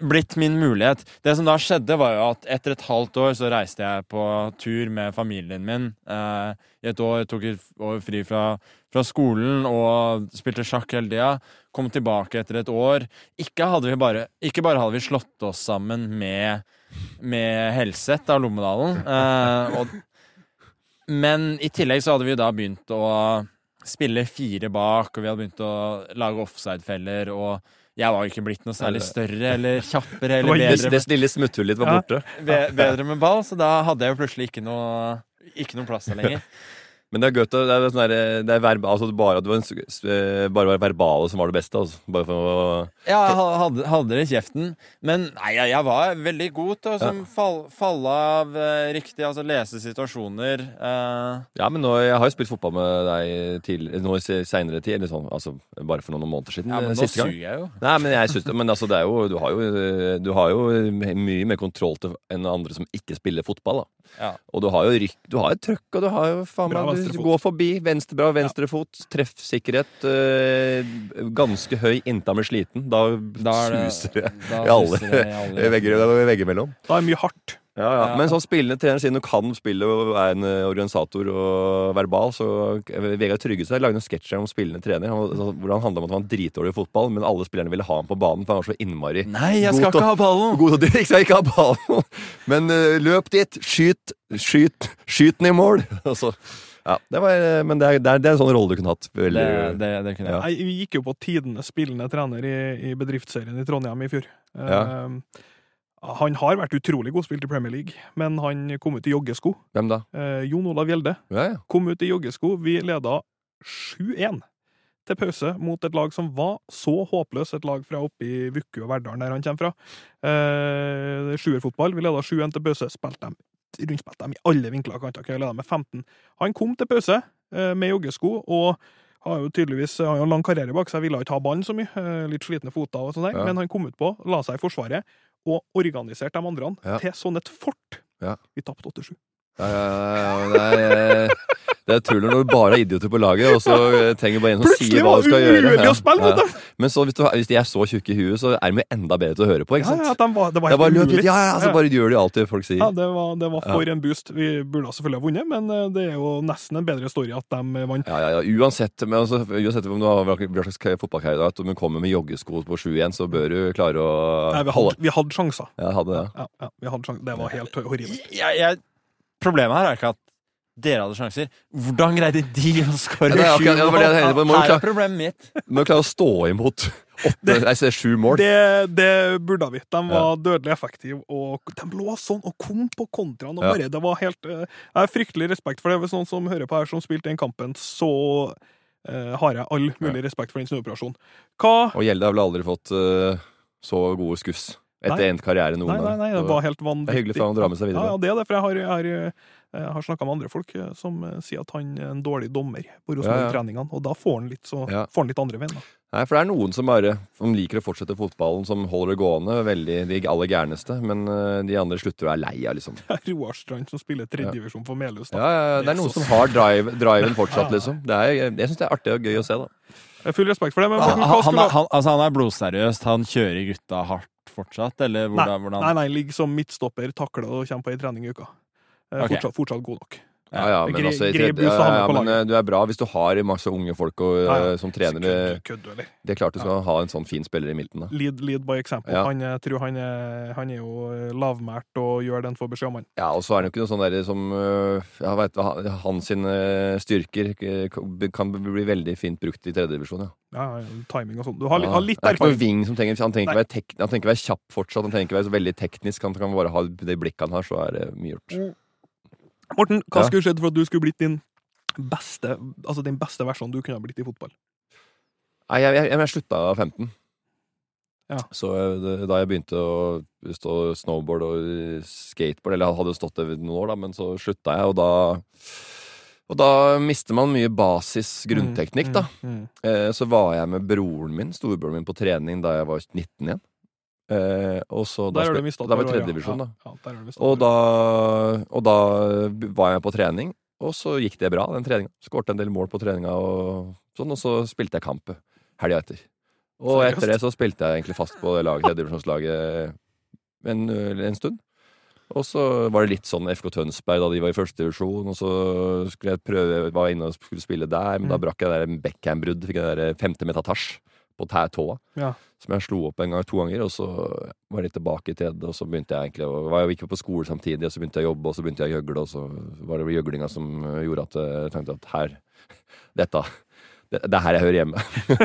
Blitt min mulighet. Det som da skjedde, var jo at etter et halvt år så reiste jeg på tur med familien min. Eh, I et år tok jeg år fri fra, fra skolen og spilte sjakk hele tida. Kom tilbake etter et år. Ikke, hadde vi bare, ikke bare hadde vi slått oss sammen med, med Helseth av Lommedalen, Uh, og, men i tillegg så hadde vi da begynt å spille fire bak, og vi hadde begynt å lage offside-feller, og jeg var jo ikke blitt noe særlig større eller kjappere eller
bedre.
Det, det lille smutthullet ditt var borte.
Ja, bedre med ball, så da hadde jeg jo plutselig ikke noe, ikke noe plass der lenger.
Men det er å- det er, sånn der, det er verba, altså bare, det var en, bare var verbale som var det beste. Altså. Bare for å
Ja, jeg hadde, hadde det i kjeften. Men nei, jeg, var veldig god til å ja. fall, falle av eh, riktig, altså lese situasjoner. eh,
Ja, men nå, jeg har jo spilt fotball med deg til, nå i seinere tid. Eller sånn, altså, bare for noen måneder siden.
ja, men
eh,
nå suger jeg jo.
Nei, men jeg synes det, men altså, det er jo, du har jo, du har jo mye mer kontroll til enn andre som ikke spiller fotball. da.
Ja.
Og du har jo rykk, du har jo trøkk, og du har jo faen meg Du
venstrefot.
går forbi. Venstre, venstrefot, treffsikkerhet, Øh, ganske høy inntil blir sliten. Da,
Da er det-
suser det i alle, vegger, er vegger mellom.
Da er det mye hardt.
Ja, ja.
Ja.
Men sånn spillende trener, siden du kan spille og er en eh, organisator og verbal, så Vegard har lagde en sketsj om spillende trener. Hvor han handla om at han var dritdårlig i fotball, men alle spillerne ville ha ham på banen, for han var så innmari
Nei, jeg skal ikke ha ballen!
god til å skal ikke ha ballen. Men eh, løp dit, skyt, skyt, skyt den i mål! Og så, ja, det var, men det er, det, er, det er en sånn rolle du kunne hatt.
Det,
Veldig,
det, det kunne jeg.
Ja.
Jeg vi gikk jo på tidenes spillende trener i, i bedriftsserien i Trondheim i fjor.
Ja.
Uh, han har vært utrolig god spilt i Premier League, men han kom ut i joggesko.
Hvem da?
Uh, Jon Olav Gjelde
Ja, ja.
kom ut i joggesko. Vi leda 7-1 til pause mot et lag som var så håpløst, et lag fra oppe i Vukku og Verdalen, der han kommer fra. Eh, Sjuerfotball. Vi leda 7-1 til pause. Spilte dem, rundspilte dem i alle vinkler og kanter. Vi leda med 15. Han kom til pause eh, med joggesko og har jo tydeligvis har jo en lang karriere bak seg, ville ikke ha ballen så mye. eh, Litt slitne foter og sånn,
Ja.
men han kom ut på, la seg i Forsvaret og organiserte de andre
Ja.
til sånn et fort.
Ja.
Vi tapte 8-7.
Ja, ja, ja, ja, det, er, eh, det er utrolig når du bare er idioter på laget, og så eh, trenger bare en som
Plutselig
sier hva du skal gjøre.
Ja, å spille!
Men så hvis, du, hvis de er så tjukke i huet, så er de enda bedre til å høre på, ikke
Ja,
sant?
ja, de var, det var
er bare
helt
løp
umulig.
ja, ja, så bare gjør de alt det folk sier.
Ja, det var, det var for en boost. Vi burde selvfølgelig ha vunnet, men eh, det er jo nesten en bedre story at de vant.
Ja, ja, ja. Uansett, men altså, uansett om du har hva slags fotballkarriere, at om du kommer med joggesko på 7-1, så bør du klare å
Nei, vi, hadde, vi hadde sjanser.
Ja, hadde det.
Ja, ja, vi hadde sjanser. Det var helt horribelt.
Jeg, jeg, problemet her er ikke at dere hadde sjanser. Hvordan greide de å skåre
Ja, det
sju
mål? ja, det
Her er problemet mitt.
Må klare å stå imot åtte, jeg ser sju mål.
Det, det burde vi. De var dødelig effektive, og de lå sånn og kom på kontraen. Og
Ja.
bare, det var helt, eh, jeg har fryktelig respekt for det. Hvis noen som hører på her, som spilte den kampen, så eh, har jeg all mulig respekt for den snuoperasjonen. Hva
Og Gjelde har vel aldri fått eh, så gode skuss etter endt karriere noen
Nei, nei, nei, det var helt
det er hyggelig for han å dra med seg videre.
ja, det er det, for jeg har, jeg har, jeg har snakka med andre folk eh, som eh, sier at han er en dårlig dommer på
Ja, ja.
Rosenborg-treningene, og da får han litt, så,
Ja.
får han litt andre veien. da.
Nei, for det er noen som bare som liker å fortsette fotballen, som holder det gående. Veldig de aller gærneste. Men eh, de andre slutter og er lei av, liksom.
Roar Strand som spiller tredjedivisjon for Melhus. Da.
ja, ja, det er noen som har drive, driven fortsatt, liksom. Det er, jeg syns det er artig og gøy å se, da.
Full respekt for det, men
Han,
Morten, hva
han,
du
han, altså, han er blodseriøst. Han kjører gutta hardt fortsatt, eller hvordan? Nei,
Nei, nei, ligger som midtstopper, takler og kommer på ei trening i uka.
Okay.
Fortsatt, fortsatt god nok.
Ja, ja, men altså,
jeg, med
ja, men eh, du er bra hvis du har masse unge folk og,
Ja, ja.
eh, som trenere.
Eller?
Det er klart du skal ha en sånn fin spiller i Milton, da.
Lead, lead by example.
Ja.
Han, jeg tror han er, han er jo eh, lavmælt og gjør den for beskjed om, han.
Ja, og så er det jo ikke noe sånn der som ja, vet, han- Hans sine styrker eh, kan bli veldig fint brukt i tredjedivisjon, ja.
Ja, timing og sånn. Du har,
Ja,
har litt
det er ikke noe
erfaring.
ving som trenger Han trenger ikke
å
være, tek, han trenger være kjapp fortsatt, han trenger ikke være så veldig teknisk. Han kan bare ha det blikket han har, så er det mye gjort.
Morten, hva
Ja.
skulle skjedd for at du skulle blitt din beste, altså din beste versjon du kunne ha blitt i fotball?
Nei, jeg, jeg, jeg slutta av 15.
Ja.
Så eh, da jeg begynte å stå snowboard og skateboard, eller jeg hadde stått det noen år, da, men så slutta jeg, og da og da mister man mye basis grunnteknikk, da.
Mm, mm.
mm. Så var jeg med broren min, storebroren min, på trening da jeg var 19 igjen. Eh, og så
da,
Da var
år,
tredjedivisjon, da.
Ja,
Og da, og da var jeg på trening, og så gikk det bra, den treninga. Skårte en del mål på treninga, og sånn, og så spilte jeg kamp helga etter. Og
Seriøst?
etter det så spilte jeg egentlig fast på laget, tredjedivisjonslaget en, en stund. Og så var det litt sånn FK Tønsberg da de var i første divisjon, og så skulle jeg prøve, var inne og skulle spille der, men da
Mm.
brakk jeg det Beckham-brudd, fikk jeg det femte metatasj på tæ- tåa
Ja.
som jeg slo opp en gang to ganger, og så var jeg tilbake til det. og så begynte jeg egentlig å var jeg ikke på skole samtidig, og så begynte jeg å jobbe, og så begynte jeg å gjøgle, og så var det gjøglinga som gjorde at jeg tenkte at her Dette det, det er her jeg hører hjemme.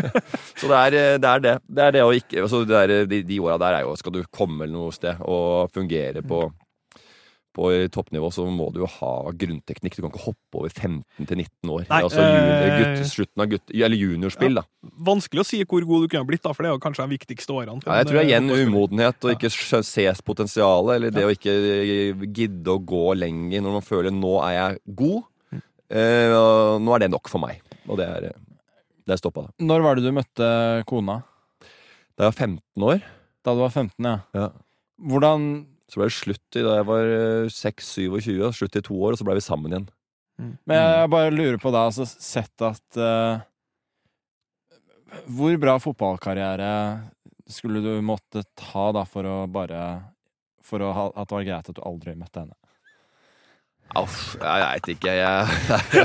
så det er, det er det. Det er det å ikke altså det er, De, de åra der er jo Skal du komme noe sted og fungere på på toppnivå så må du jo ha grunnteknikk. Du kan ikke hoppe over 15 til 19 år.
Nei,
altså junior,
eh,
gutt, slutten av gutt, eller juniorspill, da.
Vanskelig å si hvor god du kunne ha blitt, da, for det er jo kanskje de viktigste årene.
Ja, jeg tror det er
eh,
igjen umodenhet og ikke ses potensialet, eller det å ikke eh, gidde å gå lenger når man føler 'nå er jeg god'.
Mm.
Eh, og nå er det nok for meg. Og det er Det stoppa da.
Når var det du møtte kona?
Da jeg var 15 år,
Da du var 15, ja.
Ja.
Hvordan
så ble det slutt i da jeg var eh, 6-27, og slutt i to år, og så ble vi sammen igjen.
Men jeg bare lurer på da, altså sett at uh, Hvor bra fotballkarriere skulle du måtte ta da for å bare For å ha, at det var greit at du aldri møtte henne?
Uff, jeg veit ikke. Jeg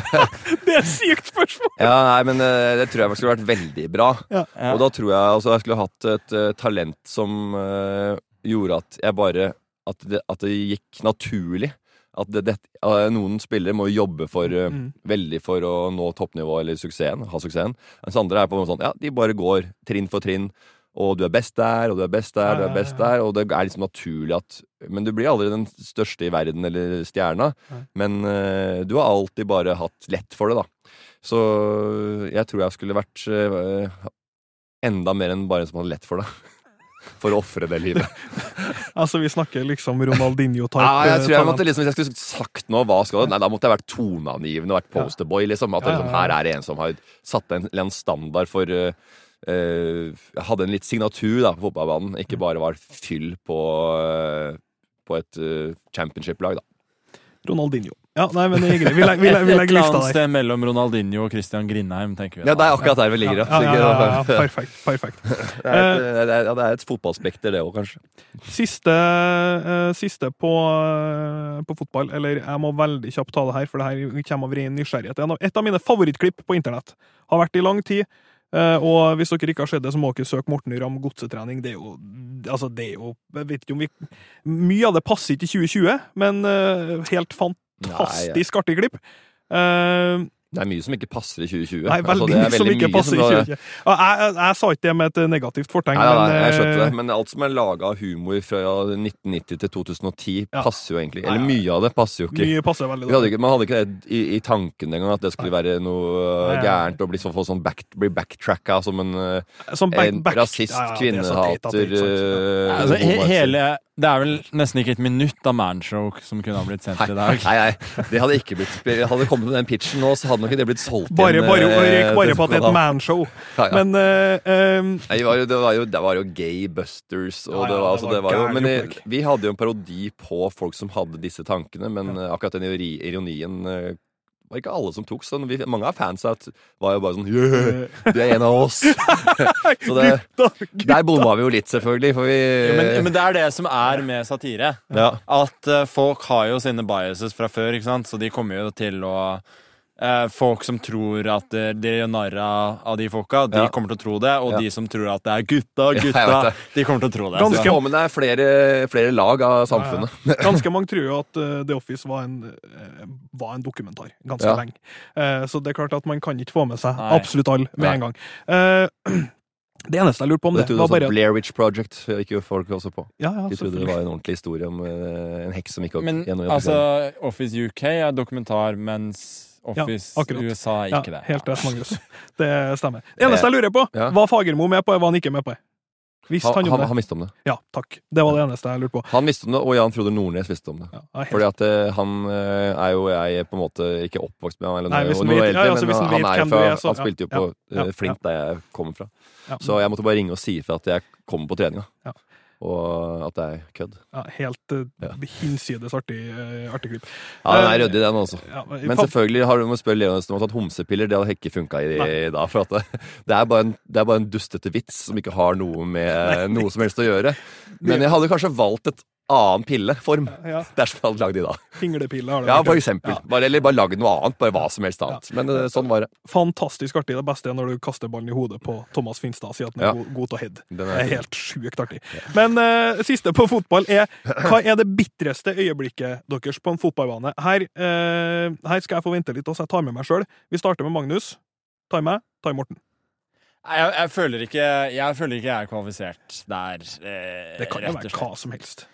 Det er et sykt spørsmål!
Ja, nei, men eh, det tror jeg skulle vært veldig bra.
Ja.
Og da tror jeg altså, jeg skulle hatt et uh, talent som uh, gjorde at jeg bare At det, at det gikk naturlig. At det, det, eh, noen spillere må jobbe for, eh,
Mm.
veldig for å nå toppnivå eller suksessen, ha suksessen. Mens andre er på en sånn Ja, de bare går trinn for trinn. Og du er best der, og du er best der, du er best
ja.
der. Og det er liksom naturlig at Men du blir aldri den største i verden eller stjerna.
Ja.
Men uh, du har alltid bare hatt lett for det, da. Så jeg tror jeg skulle vært uh, enda mer enn bare en som hadde lett for det. For å ofre det livet.
Altså, vi snakker liksom Ronaldinho-type.
Ja, jeg tror jeg måtte liksom, Hvis jeg skulle sagt noe, hva skal det Nei, da måtte jeg vært toneangivende og vært posterboy, liksom. At liksom, her er det en som har satt en, en standard for uh, uh, Hadde en litt signatur da på fotballbanen, ikke bare var fyll på, uh, på et championship-lag, da.
Ronaldinho. Ja, nei, men det er greit. Vi legger, vi legger, vi
Et
legger
eller annet sted mellom Ronaldinho og Christian Grindheim, tenker vi.
Ja, det er akkurat der vi ligger,
Ja, ja, ja, ja, perfekt. perfekt.
Det er et, det er, det er et fotballspekter, det òg, kanskje.
Siste, eh, siste på, eh, på fotball, eller jeg må veldig kjapt ta det her, for det her kommer av ren nysgjerrighet. Et av mine favorittklipp på internett har vært i lang tid. eh, og hvis dere ikke har sett det, så må dere søke Morten Ramm godsetrening. Det er jo Altså, det er jo Jeg vet ikke om vi Mye av det passer ikke i 2020, men helt helt fantastisk artig klipp. Eh,
Det er mye som ikke passer i 2020.
Nei,
Altså,
veldig
det er
mye som ikke
mye
passer i
som i
2020. Jeg, jeg, jeg sa ikke det med et negativt fortegn,
Nei, nei, nei, jeg skjønte det.
eh,
Men alt som er laga av humor fra 1990 til 2010,
Ja.
passer jo egentlig. Eller
nei.
mye av det passer jo ikke.
mye passer veldig
hadde ikke man hadde ikke det i, i tanken engang, at det skulle være noe uh,
Nei,
gærent å bli, så, sånn back, bli backtracka som en, uh,
Som back-
en
back-
rasist,
det er det
kvinnehater
er sant.
uh,
Altså, he hele, det er vel nesten ikke et minutt av Manshow som kunne ha blitt sendt i dag.
nei, nei, det hadde ikke blitt Hadde det kommet med den pitchen nå, så hadde nok ikke det blitt solgt
Bare,
igjen,
bare,
bare,
røyk bare på at det er et manshow.
Ja, ja.
Men uh, eh,
Nei, det var, jo, det, var jo, det var jo gay busters, og
Ja, ja,
det var, altså,
det
det
var
jo Men
jeg,
vi hadde jo en parodi på folk som hadde disse tankene, men eh, akkurat den ironien eh, var ikke alle som tok. Så vi, mange av fansa var jo bare sånn Yeah, du er en av oss! så det, der bomma vi jo litt, selvfølgelig, for vi
ja, men, men det er det som er med satire.
ja.
At uh, folk har jo sine biases fra før, ikke sant? så de kommer jo til å eh, Folk som tror at eh, de gjør narr av de folka, de
Ja.
kommer til å tro det. Og
Ja.
de som tror at det er gutta, gutta,
ja,
de kommer til å tro det.
Ganske-
Du får med deg flere, flere lag av samfunnet.
Ganske mange tror jo at eh, The Office var en, eh, var en dokumentar ganske
Ja.
lenge. Eh, så det er klart at man kan ikke få med seg
Nei.
absolutt alle med
Nei.
en gang. Eh, det eneste jeg lurte på om
Det
det, var bare
Blair Witch Project gikk jo folk også på.
Ja, ja,
De trodde det var en ordentlig historie om eh, en heks som gikk opp
Men
gjennom
altså, Office UK er dokumentar, mens Office
ja,
USA er
Ja,
ikke det.
helt rett, Magnus. Det stemmer. Det eneste jeg lurer på,
Ja.
var Fagermo med på, eller var han ikke med på? Visst
Han,
han
han, visste om det.
Ja, takk. Det var det eneste jeg lurte på.
Han visste om det, og Jan Frode Nordnes visste om det.
Ja, helt-
Fordi at eh, han eh, er jo jeg på en måte ikke oppvokst med han, eller
Nei,
noe, noe
vet-
eldre,
ja, altså,
men
han
han, er jo fra,
er, så-
han spilte jo
ja,
på
ja,
eh, Flint, der jeg kommer fra.
ja.
Så jeg måtte bare ringe og si ifra at jeg kommer på treninga. Og at det er kødd.
Ja, helt uh,
Ja.
hinsides artig, uh, artig klipp.
Ja, den er ryddig, den også.
Ja,
Men selvfølgelig har du må spørre Leonis om tatt homsepiller. Det hadde ikke funka i, i dag. For det, det, er en, det er bare en dustete vits som ikke har noe med noe som helst å gjøre. Men jeg hadde kanskje valgt et annen pilleform
ja,
dersom jeg hadde lagd de i dag.
Pinglepille har det
Ja, for eksempel.
Ja.
Bare, eller bare lagd noe annet. Bare hva som helst annet. Men eh, sånn var det.
Fantastisk artig. Det beste er når du kaster ballen i hodet på Thomas Finstad og sier at den er
Ja.
god, god til å heade. Det
er
helt sjukt artig. Men uh, siste på fotball er Hva er det bitreste øyeblikket deres på en fotballbane? Her, uh, her skal jeg få vente litt, så jeg tar med meg sjøl. Vi starter med Magnus. Tar meg, ta Morten.
Nei, Jeg, jeg, føler ikke, jeg føler ikke jeg er kvalifisert der. Eh,
Det kan jo være hva som helst.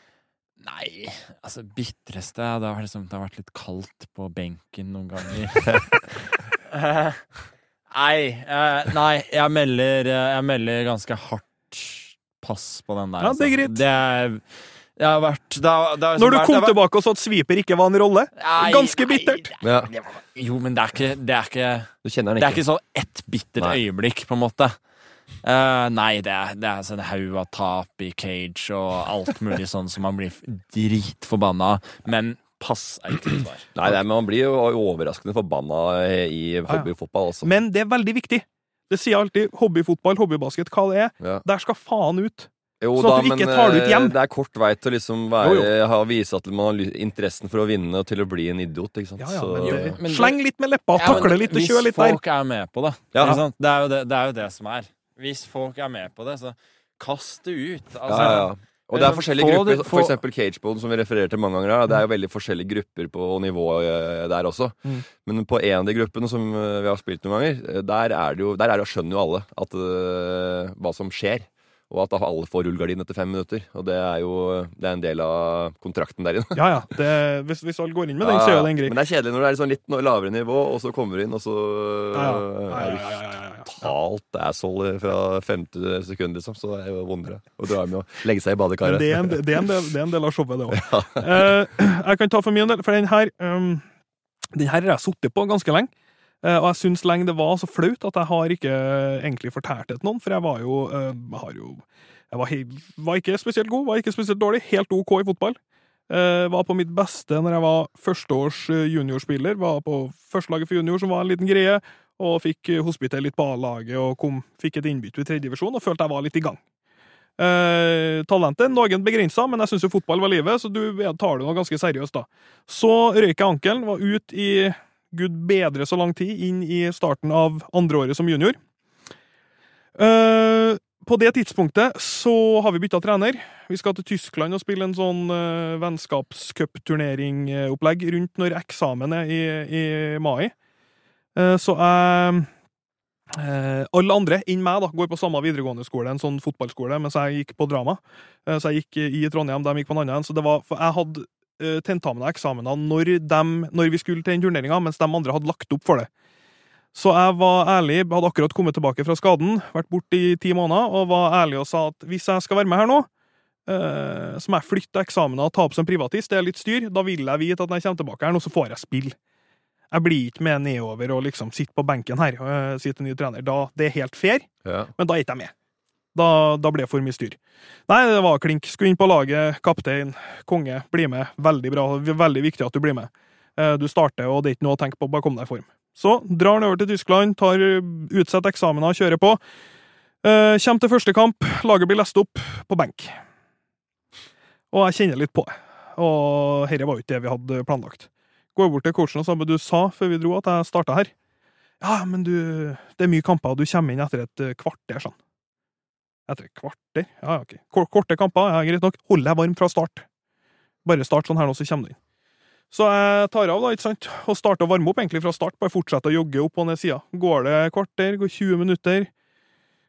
Nei, altså bitreste det har, liksom, det har vært litt kaldt på benken noen ganger. Eh, nei, eh, nei, jeg melder, eh, jeg melder ganske hardt pass på den der.
Ja, det er
altså.
greit.
Det, er- det har vært det har, det har
Når du
vært-
kom
vært-
tilbake og så at sviper ikke var en rolle.
Nei,
Ganske
nei,
bittert.
Ja.
det var- Jo, men det er ikke Det er ikke,
Du kjenner
det er
ikke.
ikke sånn ett bittert
Nei.
øyeblikk, på en måte. Eh, nei, det er, det er sånn haug av tap i cage og alt mulig sånn som man blir dritforbanna. Men pass er ikke svar.
Nei, nei, men man blir jo overraskende forbanna i hobbyfotball, også.
Men det er veldig viktig. Det sier alltid hobbyfotball, hobbybasket, hva det er.
Ja.
Der skal faen ut.
Jo
Sånn at du ikke tar det ut
eh,
hjem.
det er kort vei til å liksom være, Ha, vise at man har interessen for å vinne og til å bli en idiot. ikke sant?
Ja, ja,
Så-
men jo,
men
Sleng litt med leppa,
Ja,
takle litt og kjør litt
Hvis
der.
folk er med på det,
Ja.
ikke sant? Det, er jo det, det er jo det som er. Hvis folk er med på det, så kast det ut. Altså,
ja, ja, ja. Og det er forskjellige
Få
grupper.
det-
For eksempel Cagebone, som vi refererer til mange ganger. Det er jo veldig forskjellige grupper på nivå eh, der også.
Mm.
Men på en av de gruppene som eh, vi har spilt noen ganger, eh, der er det jo, der er det, skjønner jo alle at, uh, hva som skjer. Og at alle får rullegardin etter fem minutter. Og det er jo det er en del av kontrakten der inne.
Ja, ja. Det, hvis, hvis alle går inn med den, så er jo den grei.
Men det er kjedelig når det er sånn litt lavere nivå, og så kommer du inn, og så
Ja, ja.
Eh,
Ja,
er
ja, ja, ja, ja, ja.
asshole fra femte sekund, liksom. Så det er jo vondere å dra hjem og legge seg i badekaret.
det er, en, det, er del, det er en del av showet, det òg. jeg kan ta for min del, for den her um, Den her har jeg sittet på ganske lenge. Eh, og jeg syns lenge det var så flaut at jeg har ikke egentlig fortalt det til noen, for jeg var jo, eh, har jo Jeg var, var ikke spesielt god, var ikke spesielt dårlig. Helt OK i fotball. Eh, var på mitt beste når jeg var førsteårs eh, juniorspiller. Var på førstelaget for junior, som var en liten greie. Og fikk eh, hospitere litt på A-laget og kom, fikk et innbytte i tredje divisjon og følte jeg var litt i gang. Eh, talentet noe begrensa, men jeg syns jo fotball var livet, så du tar det nå ganske seriøst, da. Så røyk jeg ankelen, var ut i gud bedre så lang tid, inn i starten av andreåret som junior. Eh, på det tidspunktet så har vi bytta trener. Vi skal til Tyskland og spille en sånn uh, vennskapscupturnering-opplegg rundt når eksamen er i, i mai. Eh, så jeg Eh, alle andre enn meg da, går på samme videregående skole, en sånn fotballskole, mens jeg gikk på drama. Eh, så jeg gikk i Trondheim, de gikk på en annen. Så det var, for jeg hadde tentamene tentamen og eksamener når, når vi skulle til den turneringa, mens de andre hadde lagt opp for det. Så jeg var ærlig, hadde akkurat kommet tilbake fra skaden, vært borte i ti måneder, og var ærlig og sa at hvis jeg skal være med her nå, så må jeg flytte eksamener og ta opp som privatist. Det er litt styr. Da vil jeg vite at når jeg kommer tilbake her nå, så får jeg spille. Jeg blir ikke med nedover og liksom sitter på benken her og uh, sier til ny trener. Da, det er helt fair,
Ja.
men da er ikke jeg med. Da, da ble det for mye styr. Nei, det var klink. Skulle inn på laget, kaptein, konge, bli med. Veldig bra. Veldig viktig at du blir med. Eh, Du starter, og det er ikke noe å tenke på, bare kom deg i form. Så drar han over til Tyskland, tar utsatt eksamener, kjører på. Uh, Kjem til første kamp, laget blir lest opp på benk. Og jeg kjenner litt på det. Og dette var jo ikke det vi hadde planlagt. Går bort til coachen og sier du sa før vi dro at jeg starta her. Ja, men du, det er mye kamper, og du kommer inn etter et eh, kvarter, sånn. Etter et kvarter? Ja, ok. Korte kamper, ja, greit nok. Hold deg varm fra start. Bare start sånn her nå, så kommer du inn. Så jeg tar av, da, ikke sant, og starter å varme opp egentlig fra start. Bare fortsetter å jogge opp og ned sida. Går det kvarter, går 20 minutter,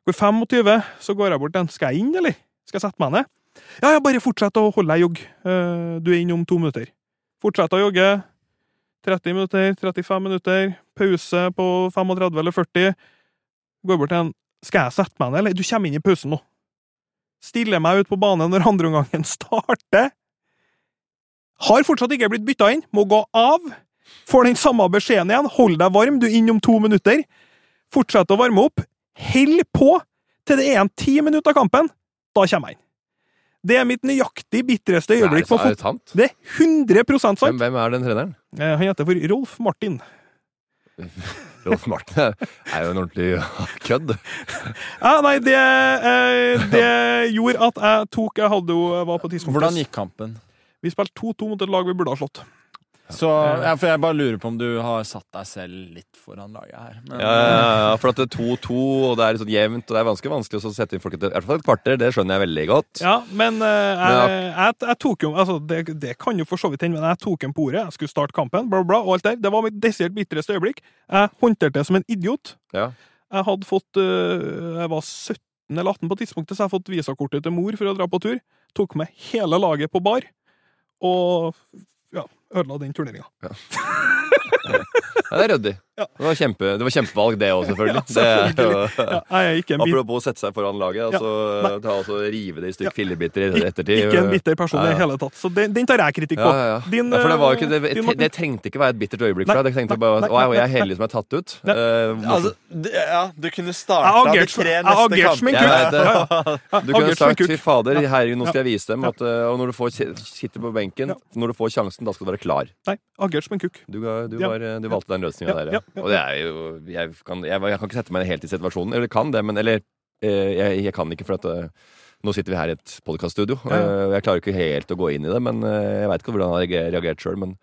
går 25, så går jeg bort til. Skal jeg inn, eller? Skal jeg sette meg ned? Ja, ja, bare fortsett å holde deg jogg. Eh, Du er inne om to minutter. Fortsett å jogge. 30 minutter, 35 minutter, pause på 35 eller 40. Går bort til en. Skal jeg sette meg ned, eller? Du kommer inn i pausen nå. Stiller meg ut på banen når andreomgangen starter. Har fortsatt ikke blitt bytta inn. Må gå av. Får den samme beskjeden igjen. Hold deg varm, du er inne om to minutter. Fortsett å varme opp. Hell på til det er en ti minutter av kampen. Da kommer jeg inn. Det er mitt nøyaktig bitreste øyeblikk på
er det
fotball. Det er 100 sant!
Hvem, hvem er den treneren?
Eh, Han heter for Rolf Martin.
Rolf Martin er jo en ordentlig kødd.
Ja, nei, det, eh, det gjorde at jeg tok Jeg hadde jo var på tidspunktet
Hvordan gikk kampen?
Vi spilte 2-2 mot et lag vi burde ha slått.
Så, ja, for Jeg bare lurer på om du har satt deg selv litt foran laget her. Men,
Ja, ja, ja, for at det er 2-2, og det er sånn jevnt, og det er ganske vanskelig å sette inn folk etter i hvert fall et kvarter. Det skjønner jeg veldig godt.
Ja, men uh,
Men
jeg, jeg, jeg tok jo altså, det, det kan jo for så vidt hende, men jeg tok en på ordet. Jeg skulle starte kampen, bla, bla, og alt der. Det var mitt desidert bitreste øyeblikk. Jeg håndterte det som en idiot.
Ja.
Jeg hadde fått uh, Jeg var 17 eller 18 på tidspunktet, så jeg hadde fått visakortet til mor for å dra på tur. Tok med hele laget på bar, og ødela den turneringa.
Ja, det er ryddig.
Ja.
Det, var kjempe, det var kjempevalg, det òg, selvfølgelig.
Ja, selvfølgelig.
Det
Ja, jeg er ikke en, bit,
Apropos å sette seg foran laget,
Ja,
altså, ta og rive det i
Ja.
stykk fillebiter i ettertid.
ikke en bitter person
Ja,
i det hele tatt. Så den, den tar jeg kritikk på.
ja, ja.
Din,
ja, for det, var jo ikke, det,
eh, din,
det trengte ikke være et bittert øyeblikk for deg. Det tenkte
nei,
bare
nei,
at jeg er heldig som er tatt ut. Eh.
Altså, ja, du kunne
Jeg
starta de tre neste kampene.
Jeg Du kunne sagt fy fader, herregud, nå skal jeg vise dem at eh, Og når du får sitter på benken, når du får sjansen, da skal du være klar.
Nei, agert som en kuk.
Du, du, var, du valgte den løsninga der,
ja.
Og det er jo jeg kan, jeg, jeg kan ikke sette meg helt i situasjonen. Eller kan det, men Eller eh, jeg, jeg kan ikke, for at eh, nå sitter vi her i et podkaststudio.
Ja, ja.
Jeg klarer ikke helt å gå inn i det, men eh, jeg veit ikke hvordan jeg har reagert sjøl. Men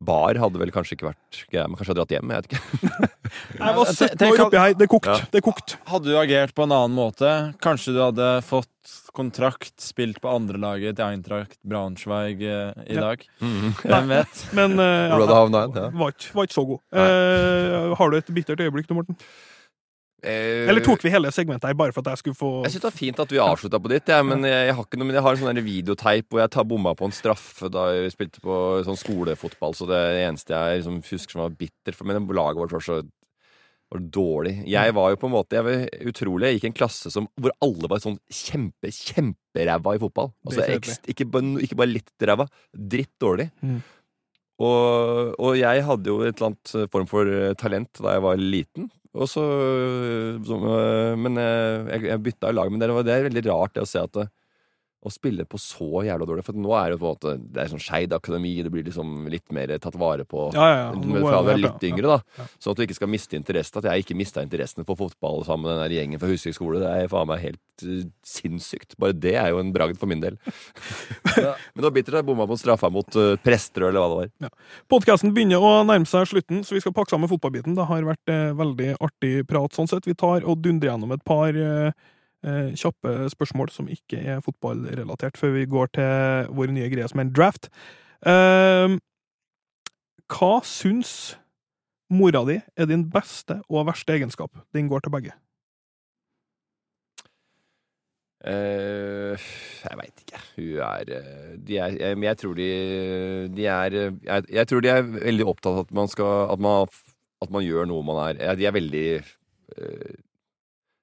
bar hadde vel kanskje ikke vært greia, men kanskje hadde dratt hjem. Jeg vet ikke.
Jeg var 17 år oppi her. Det kokt
Ja.
Det kokte.
Hadde du agert på en annen måte, kanskje du hadde fått kontrakt, spilt på andrelaget til Eintracht Braunschweig eh, i
Ja.
dag. Hvem vet?
Men uh. Ja. var, ikke, var ikke så god. Uh, har du et bittert øyeblikk nå, Morten?
Eh,
Eller tok vi hele segmentet her bare for at jeg skulle få
Jeg syns det var fint at vi avslutta på ditt, ja, men jeg, jeg har ikke noe Men jeg har en sånn videoteip hvor jeg tar bomma på en straffe da jeg spilte på sånn skolefotball, så det eneste jeg liksom husker som var bitter For men laget vårt var så var dårlig. Jeg var jo på en måte jeg var utrolig. Jeg gikk i en klasse som, hvor alle var sånn kjempe, kjemperæva i fotball. Altså, ekst, ikke, ikke bare litt ræva, dritt dårlig.
Mm.
Og, og jeg hadde jo et eller annet form for talent da jeg var liten. Og så, så øh, Men øh, jeg, jeg bytta lag. Men det, var, det er veldig rart det å se at å spille på så jævla dårlig For nå er det jo på en måte Det er sånn Skeid akademi, det blir liksom litt mer tatt vare på.
Ja, ja, ja.
Fra du er litt yngre, da. Sånn at du ikke skal miste interessen. At jeg ikke mista interessen for fotball sammen med den der gjengen fra Husvik skole. Det er faen meg helt øh, sinnssykt. Bare det er jo en bragd for min del.
Ja.
Men det var bittert. Jeg bomma på straffa mot uh, Presterød, eller hva det var.
Podkasten begynner å nærme seg slutten, så vi skal pakke sammen fotballbiten. Det har vært eh, veldig artig prat sånn sett. Vi tar og dundrer gjennom et par eh, eh, kjappe spørsmål som ikke er fotballrelatert, før vi går til vår nye greie som er en draft. Eh, hva syns mora di er din beste og verste egenskap? Den går til begge.
Eh, jeg veit ikke. Hun er eh, er jeg, jeg tror de De er jeg, jeg tror de er veldig opptatt av at man skal At man, at man gjør noe man er De er veldig uh,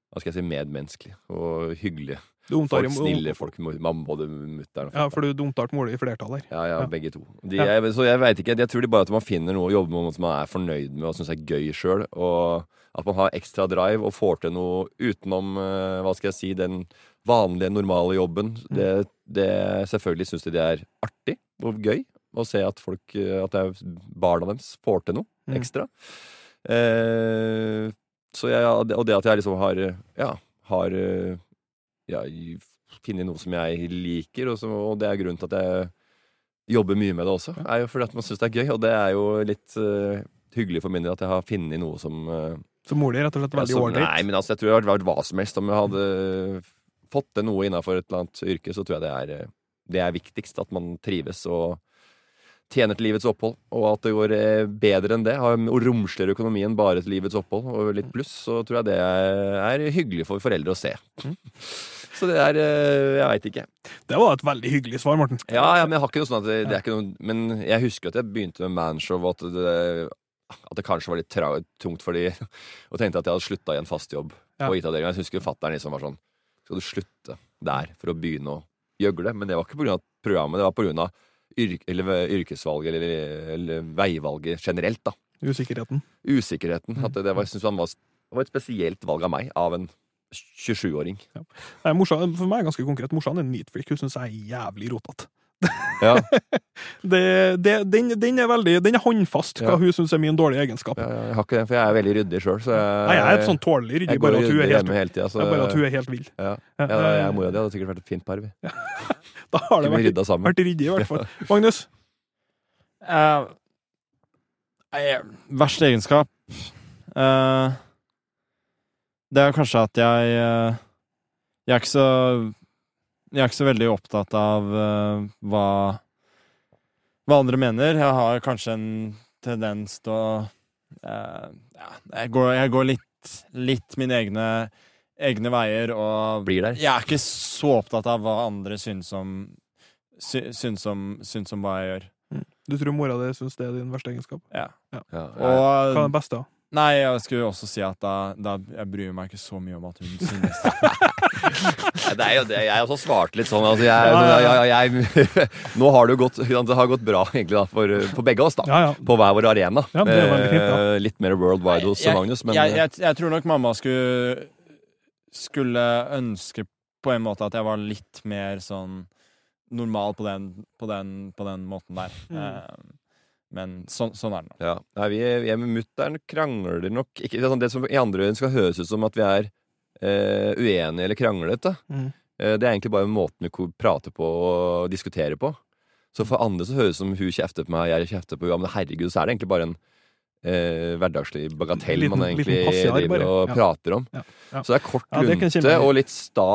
Hva skal jeg si medmenneskelige og hyggelige. Folk, snille folk. Mamma, både mutter'n og
Ja, for du dumtar mora i flertall her.
ja, ja,
Ja.
begge to. De,
Ja.
jeg, så jeg veit ikke, jeg tror de bare at man finner noe å jobbe med som man er fornøyd med og syns er gøy sjøl. Og at man har ekstra drive og får til noe utenom hva skal jeg si, den vanlige, normale jobben. Det, det Selvfølgelig syns de det er artig og gøy å se at folk, eh, at barna deres får til noe
Mm.
ekstra. Eh, så jeg, og det at jeg liksom har Ja, har eh, ja, funnet noe som jeg liker, og, så, og det er grunnen til at jeg jobber mye med det også. er jo fordi at man syns det er gøy, og det er jo litt uh, hyggelig for min del at jeg har funnet noe som
uh, Som er rett og slett veldig ålreit.
Nei, men altså, jeg tror det hadde vært hva som helst. Om jeg hadde fått til noe innafor et eller annet yrke, så tror jeg det er, eh, det er viktigst. At man trives og tjener til livets opphold. Og at det går eh, bedre enn det, har og romsligere økonomi enn bare til livets opphold, og litt pluss, så tror jeg det er, hyggelig for foreldre å se. Så det er eh, Jeg veit ikke.
Det var et veldig hyggelig svar, Morten.
Ja, ja, men jeg har ikke noe sånn at det, det er ikke noe Men jeg husker at jeg begynte med Manshow, og at det, at det kanskje var litt tungt for de Og tenkte at jeg hadde slutta i en fast jobb
Ja.
på IT-avdelinga. Jeg husker fatter'n liksom var sånn Skal du slutte der for å begynne å gjøgle? Men det var ikke pga. programmet, det var pga. Yrk, eller yrkesvalget eller, eller veivalget generelt. da
Usikkerheten.
Usikkerheten. At det, det var, synes han var, det var et spesielt valg av meg, av en 27-åring.
Ja. for meg er det ganske konkret. Morsan er en neat freak. Hun syns jeg er jævlig rotete.
Ja,
Det, det, den, den er veldig Den er håndfast, hva
Ja.
hun syns er min dårlige egenskap.
ja, jeg har ikke den, for jeg er veldig ryddig sjøl.
Nei, jeg er et sånn tålelig ryddig, bare at helt,
hele tida. Så
bare at hun er helt vill.
ja. Ja, jeg og mora di hadde sikkert vært et fint par. Vi.
Da har det vært, vært ryddig, i hvert fall. Magnus?
Eh, eh, verste egenskap uh, Det er kanskje at jeg uh, Jeg er ikke så Jeg er ikke så veldig opptatt av uh, hva Hva andre mener. Jeg har kanskje en tendens til å uh, ja, jeg, går, jeg går litt, litt mine egne, egne veier og
Blir der.
Jeg er ikke så opptatt av hva andre syns om sy, syns om, syns om hva jeg gjør.
Du tror mora di syns det er din verste egenskap?
Ja.
Ja,
Hva er
Og
den beste? da?
Nei, jeg skulle også si at da, da jeg bryr meg ikke så mye om at hun synes det.
Er jo det. Jeg også svarte litt sånn. Altså, jeg, jeg, jeg, jeg, nå har det jo gått, det har gått bra egentlig da, for, for begge oss, da.
Ja, ja.
På hver vår arena.
Ja, det fint,
Eh, Litt mer worldwide hos
Jeg-
Magnus, men
jeg, jeg, jeg tror nok mamma skulle, skulle ønske på en måte at jeg var litt mer sånn normal på den, på den, på den måten der.
Mm.
Men sånn, sånn er det nå.
ja. Nei, vi, vi er med mutter'n krangler nok ikke, det, er sånn, det som i andre øyne skal høres ut som at vi er eh, uenige eller kranglete.
Mm.
Eh, det er egentlig bare måten vi prater på og diskuterer på. Så for andre så høres det som hun kjefter på meg, jeg kjefter på henne. Men herregud, så er det egentlig bare en eh, hverdagslig bagatell
Liten-
man egentlig driver og
Ja.
prater om.
Ja. Ja.
Så det er kort, lunte og litt sta.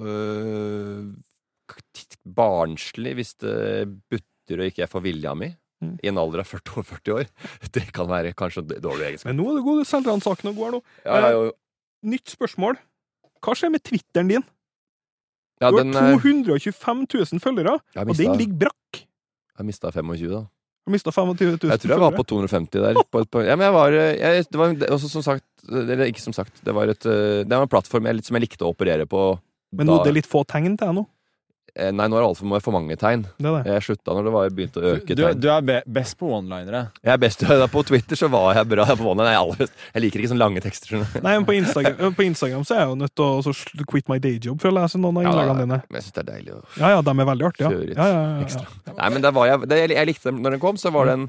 øh, barnslig hvis det butter og ikke jeg får vilja mi.
Mm.
I en alder av 40 år, 40 år. Det kan være kanskje dårlig egenskap.
Men nå er du god, selvransakende og god her nå.
Ja, ja, jo.
Nytt spørsmål. Hva skjer med Twitteren din?
ja
Du har
er
225 000 følgere,
mistet,
og den ligger brakk.
jeg mista 25, da.
Du mista 25 000
Jeg tror jeg var på 250 der. På, på, ja, men jeg var jeg, Det var også som sagt Eller ikke som sagt. Det var, et, det var en plattform jeg, som jeg likte å operere på.
Men nå
da-
er det litt få tegn til deg nå.
Eh, Nei, nå er det altfor for mange tegn.
Det det.
Jeg slutta når det var begynte å øke
Du,
tegn.
du er be best på one-linere.
Jeg er best På Twitter så var jeg bra. På One, jeg, jeg liker ikke sånne lange tekster.
Nei, men på Instagram, på Instagram så er jeg jo nødt til å så quit my day job for å lese noen av innleggene dine.
men jeg synes det er deilig å
Ja, ja, de er veldig artige. Ja, ja, ja, ja, ja.
Nei, men jeg, det, jeg likte den når den kom, så var det en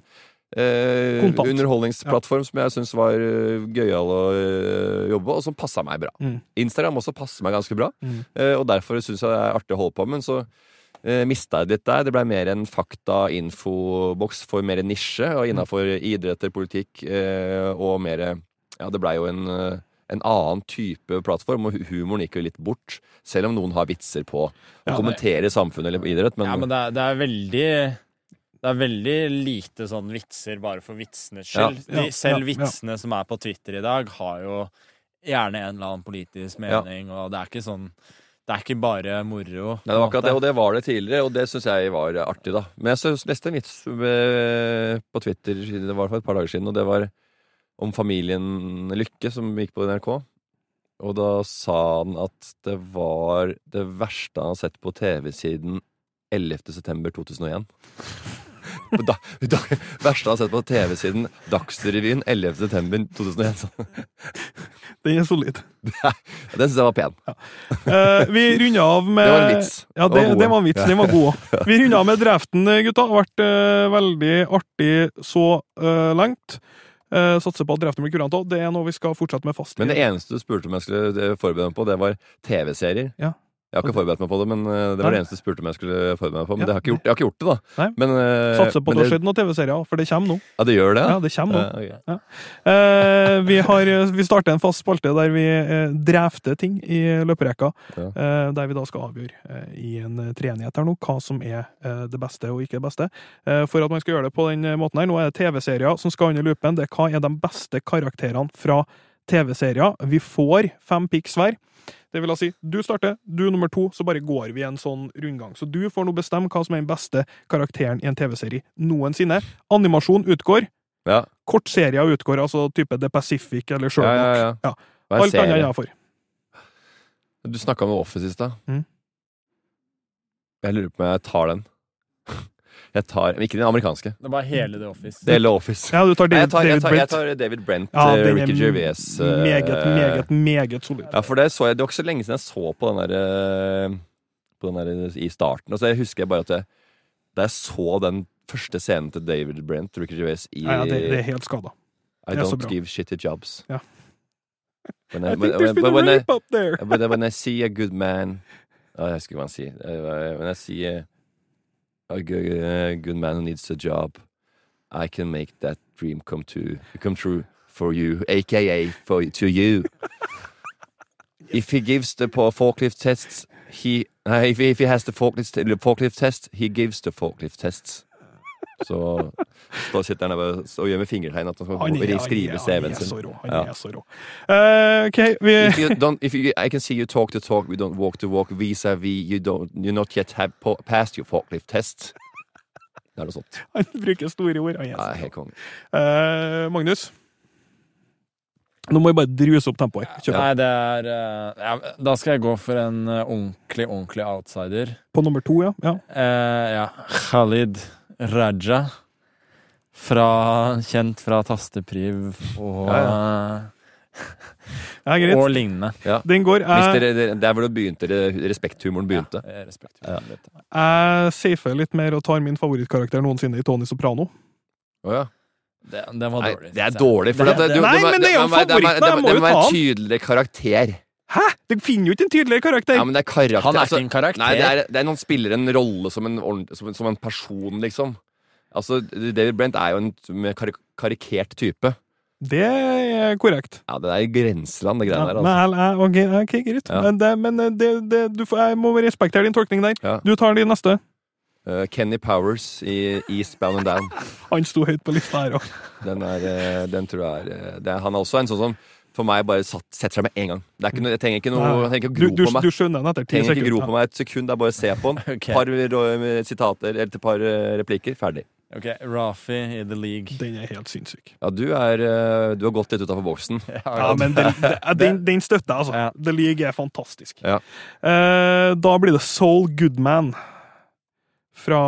eh,
underholdningsplattform
underholdningsplattform som jeg syns var uh, gøyal å jobbe jobbe og som passa meg bra.
Mm.
Instagram også passer meg ganske bra,
Mm.
eh, og derfor syns jeg det er artig å holde på. Men så uh, mista jeg det litt der. Det blei mer en fakta-infoboks for mer nisje, og innafor idretter, politikk eh, og mer Ja, det blei jo en eh, en annen type plattform, og humoren gikk jo litt bort. Selv om noen har vitser på å
Ja,
kommentere samfunnet eller idrett. Men,
Ja, men det er, det er veldig det er veldig lite sånn vitser bare for vitsenes skyld.
Ja, ja,
De, selv
ja, ja.
vitsene som er på Twitter i dag, har jo gjerne en eller annen politisk
Ja.
mening, og det er ikke sånn Det er ikke bare moro.
Nei, det var akkurat det, og det var det tidligere, og det syns jeg var artig, da. Men jeg så- leste en vits eh, på Twitter det var for et par dager siden, og det var om familien Lykke som gikk på NRK. Og da sa han at det var det verste han har sett på TV siden 11. september 2001. Da, da, verste jeg har sett på TV siden Dagsrevyen 11. september 2001. Så,
Den er solid.
Den syns jeg var pen.
Eh, vi runder av med
Det var en vits.
Ja, det, det var en vits. Den var god òg. Vi runder av med draften, gutta. Det har vært eh, veldig artig så uh, langt. Uh, satser på at draften blir kurant òg. Det er noe vi skal fortsette med fast.
Men det eneste du spurte om jeg skulle eh, forberede meg på, det var TV-serier.
Ja.
Jeg har ikke forberedt meg på det, men eh, det var
Nei.
det eneste du spurte om jeg skulle forberede meg på. Men
Ja.
det har jeg, ikke gjort, jeg har ikke gjort det, da.
Nei.
Men, uh,
Satser på at det har skjedd noen TV-serier, for det kommer nå.
Ja, det gjør det?
Ja, det kommer nå.
Ja, ok.
Eh, vi, har, vi starter en fast spalte der vi uh, drafter ting i løperekka.
Ja.
der vi da skal avgjøre i en treenighet her nå hva som er det beste og ikke det beste. For at man skal gjøre det på den måten her, nå er det TV-serier som skal under loopen. Det er hva er de beste karakterene fra TV-serier. Vi får fem pics hver. Det vil si, du starter, du er nummer to, så bare går vi en sånn rundgang. Så du får nå bestemme hva som er den beste karakteren i en TV-serie noensinne. Animasjon utgår.
Ja.
Kortserier utgår, altså type The Pacific eller Sherlock.
ja, ja.
Ja.
Er
Alt annet innafor.
Du snakka om Office i stad.
Mm.
Jeg lurer på om jeg tar den. Jeg tar Ikke den amerikanske.
Det bare hele The Office.
Det hele Office.
Ja, du tar David,
jeg, tar, jeg, tar, jeg tar David Brent,
Ja,
eh, Ricky Gervais. eh,
Meget, meget, meget solid.
Ja, for det så jeg Det var ikke så lenge siden jeg så på den der, eh, på den der i starten. Og så jeg husker jeg bare at jeg, da jeg så den første scenen til David Brent, Ricky Gervais, i
Ja, ja, det, det er helt skada.
I don't give shitty jobs.
Ja.
When
I
I,
think
when,
there's been
when,
a
when, I,
rape up there.
when, I, when I see a good man Jeg husker hva han sier. When I see a, a good, man who needs a job, I can make that dream come, to, come true for you, aka for, to you. If he gives the forklift tests, he uh, if, if he has the forklift, the forklift test, he gives the forklift tests. Så da sitter han der og gjør med fingertegn at han skal
Han er,
skrive CV-en sin.
Han
Ja.
er så rå. Eh, OK, vi
if you don't, if you, I can see you talk to talk, we don't walk to walk, vis-à-vis, you don't, you not yet have passed your forklift test. Det er noe sånt.
Han bruker store ord. Han er
helt konge.
Uh, Magnus? Nå må vi bare druse opp tempoet. Kjøp.
Nei, det er eh, ja, Da skal jeg gå for en ordentlig, ordentlig outsider.
På nummer to, ja. ja.
Uh, ja. Khalid Raja. Fra, kjent fra Tastepriv og,
ja greit.
og lignende.
Den går.
Hvis det- det er hvor det begynte, respekthumoren begynte.
Ja, jeg respekterer
Ja.
jeg safer litt mer og tar min favorittkarakter noensinne i Tony Soprano.
Oh, ja.
Det, den var
Nei,
dårlig.
det er dårlig. For
Det-
det,
det-
du,
Nei, men det er jo
må- må-
jo
ta
den.
det
må
være en tydelig karakter.
Hæ?! Det finner jo ikke en tydeligere karakter!
Ja, men det er karakter.
Han er
altså-
ikke en karakter.
Nei, det er, det er noen spiller en rolle som en, som, en- som en person, liksom. Altså, David Brent er jo en karik karikert type.
Det er korrekt.
Ja, det er grenseland, det
Ja,
der.
men,
Altså.
jeg- ok, ok, greit.
Ja.
Men, det, men det, det, du jeg må respektere din tolkning der.
Ja.
Du tar din neste.
Uh, Kenny Powers i Eastbound and Down.
Han sto høyt på lista her òg.
Den, eh, den tror jeg er, det er Han er også en sånn som for meg bare satt, setter seg med en gang. Det er ikke noe, jeg trenger ikke noe jeg trenger ikke
Du,
å
du,
gro på meg.
du skjønner den etter ti
trenger ikke gro på meg et sekund. Det er bare å se på den.
okay.
par sitater eller et par eh, replikker. Ferdig.
Ok, Rafi i The League.
Den er helt sinnssyk.
Ja, du er eh, Du har gått litt utafor boksen.
Ja, men den, den, den, den støtter jeg, altså.
Ja.
The League er fantastisk.
Ja.
Eh, da blir det Soul Goodman fra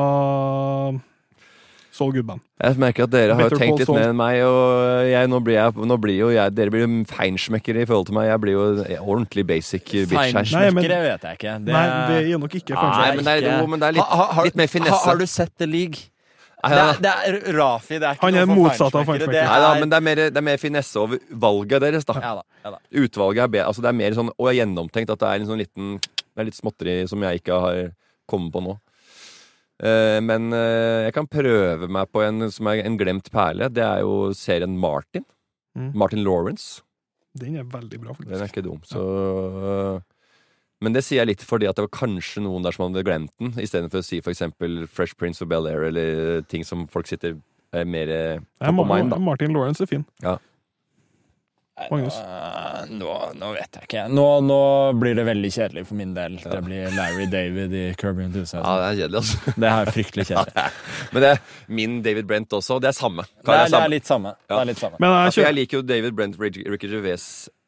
Goodman.
Jeg merker at dere har jo tenkt litt mer enn meg, og jeg, nå, blir jeg, nå blir jo jeg Dere blir jo feinschmeckere i forhold til meg. Jeg blir jo ordentlig basic bitch her.
Feinschmeckere vet jeg ikke. Det,
Nei, det er nok ikke
Nei, men det er, jo, men det er litt,
Ha- ha-
litt mer finesse.
Ha, har du sett The League? Det er, det er Rafi. Det er ikke
Han er motsatt av
feinschmeckere,
feinschmecker.
det
Nei da,
er-
men det er, mer, det er mer finesse over valget deres, da.
Ja da. Ja da.
Utvalget er, bedre. altså det er mer sånn Og gjennomtenkt at det er en sånn liten Det er litt småtteri som jeg ikke har kommet på nå. Eh, men eh, jeg kan prøve meg på en som er en glemt perle. Det er jo serien Martin.
Mm.
Martin Lawrence.
Den er veldig bra, faktisk.
Den er ikke dum. Så Men det sier jeg litt fordi at det var kanskje noen der som hadde glemt den, istedenfor å si for eksempel Fresh Prince of Bel-Air eller ting som folk sitter eh, mer eh, top of mind.
Martin Lawrence er fin.
Nei,
Magnus?
Nå, nå, nå vet jeg ikke. Nå, nå blir det veldig kjedelig for min del. Det blir Larry David i Kirby Enthusiasm.
Ja, det er kjedelig, altså.
Det er fryktelig kjedelig.
Men det er min David Brent også. Det er samme.
Det er, det er litt samme. Det er litt samme.
Men jeg
jeg liker jo David Brent Ricky Gervais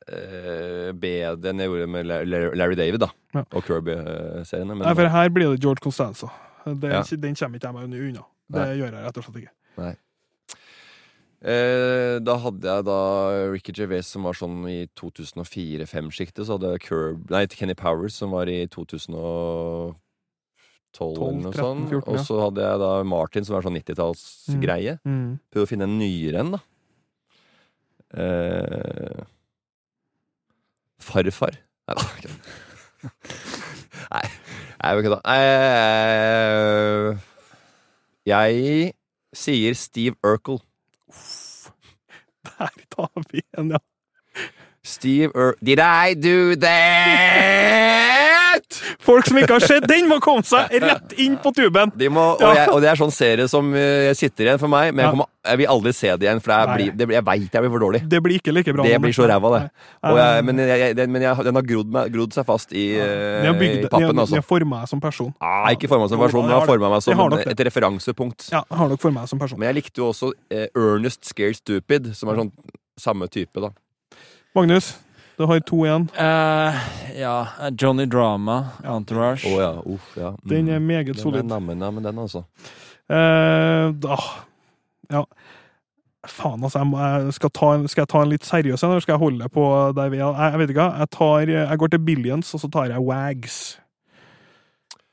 eh, bedre enn jeg gjorde med Larry David da
Ja.
og Kirby-seriene.
Nei, for her blir det George Constance Den,
Ja.
den kommer ikke jeg meg unna. Det gjør jeg rett og slett ikke.
Eh, da hadde jeg da Ricky Gervais som var sånn i 2004-2005-sjiktet. Så hadde jeg Curb, nei, Kenny Powers som var i 2012 eller noe
13,
sånt.
14, ja.
Og så hadde jeg da Martin som var sånn 90-tallsgreie.
Mm.
Prøvde å finne en nyere en, da. Eh, farfar? Nei da. Nei, jeg vil. Eh, jeg sier Steve Urkel.
Der tar vi en, ja.
Steve Ur... Did I do that?
Folk som ikke har sett den, må komme seg rett inn på tuben!
De må, og, jeg, og det er sånn serie som jeg sitter igjen for meg, men jeg, kommer, jeg vil aldri se det igjen, for det er, blir, det, jeg veit jeg blir for dårlig.
Det blir ikke like bra.
Det blir så ræva, det. Jeg,
Eh,
men jeg, jeg, den, men jeg, den har grodd, meg, grodd seg fast i,
ja.
eh,
bygd-
i pappen, altså.
Har forma meg som person.
Nei, ikke forma som person, men
har
har forma meg som
det.
et referansepunkt.
Ja, har nok forma meg som person.
Men jeg likte jo også eh, Ernest Scared Stupid, som er sånn samme type, da.
Magnus, du har to igjen.
Uh, ja, Johnny Drama, Entourage.
Oh, ja, uff, ja. Mm.
Den er meget
Den er
solid.
nammen, ja, men den, altså.
Uh, da, ja. Faen, altså. Jeg, må, jeg skal, ta skal jeg ta en litt seriøs en, eller skal jeg holde på der vi er? Jeg, jeg vet ikke. Jeg, tar, jeg går til Billions, og så tar jeg Wags.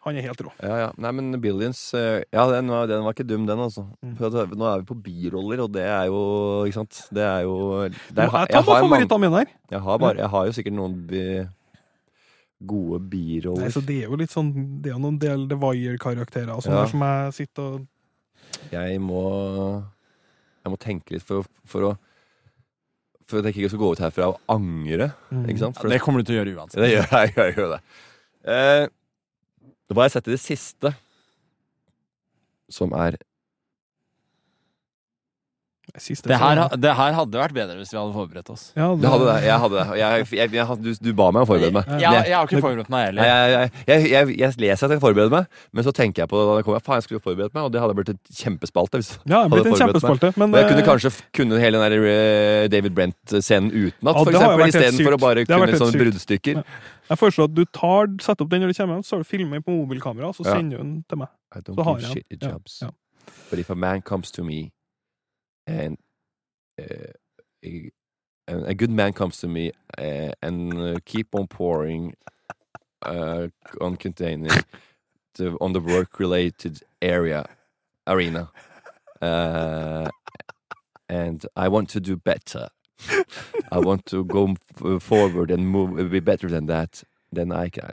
Han er helt rå.
Ja, ja. Nei, men Billions eh, Ja, den var, den var ikke dum, den, altså.
Mm.
For at, nå er vi på biroller, og det er jo Ikke sant? Det er jo det
Jeg
er,
bare
har
favorittene mine her.
jeg, har bare, jeg har jo sikkert noen bi, gode
Nei,
biroller.
så det er jo litt sånn Det er noen del The Wire-karakterer og sånn
Ja.
der som jeg sitter og
Jeg må Jeg må tenke litt for, for å For at jeg ikke skal gå ut herfra og angre.
Mm.
Ikke sant? For
Det kommer du til å gjøre uansett.
det gjør jeg. jeg gjør det. Eh, hva har jeg sett i det siste som er
Siste
Det her, det her hadde vært bedre hvis vi hadde forberedt oss.
ja,
Det hadde det. Jeg hadde det. Jeg, jeg, jeg, du, du ba meg å forberede meg.
Jeg, jeg har ikke forberedt meg heller.
jeg, jeg, jeg, jeg, jeg leser at jeg forbereder forberede meg, men så tenker jeg på det da det kommer. Faen, jeg skulle forberedt meg, og det hadde blitt et kjempespalte. Hvis,
Ja, det er blitt en
hadde
kjempespalte. Men
og jeg kunne
eh,
kanskje kunne hele den der eh, David Brent-scenen utenat,
Ja,
for
det
eksempel, istedenfor å bare
Det
kunne sånne bruddstykker.
Ja. Jeg foreslår at du tar, setter opp den når du kommer hjem, så har du filmer på mobilkamera, så sender du den til meg.
I don't
Så har
give shit jobs.
Ja.
But if a man comes to me and uh, a, good man comes to me uh, and uh, keep on pouring uh, on containing the, on the work related area arena uh, and I want to do better. I want to go forward and move be better than that. Then I can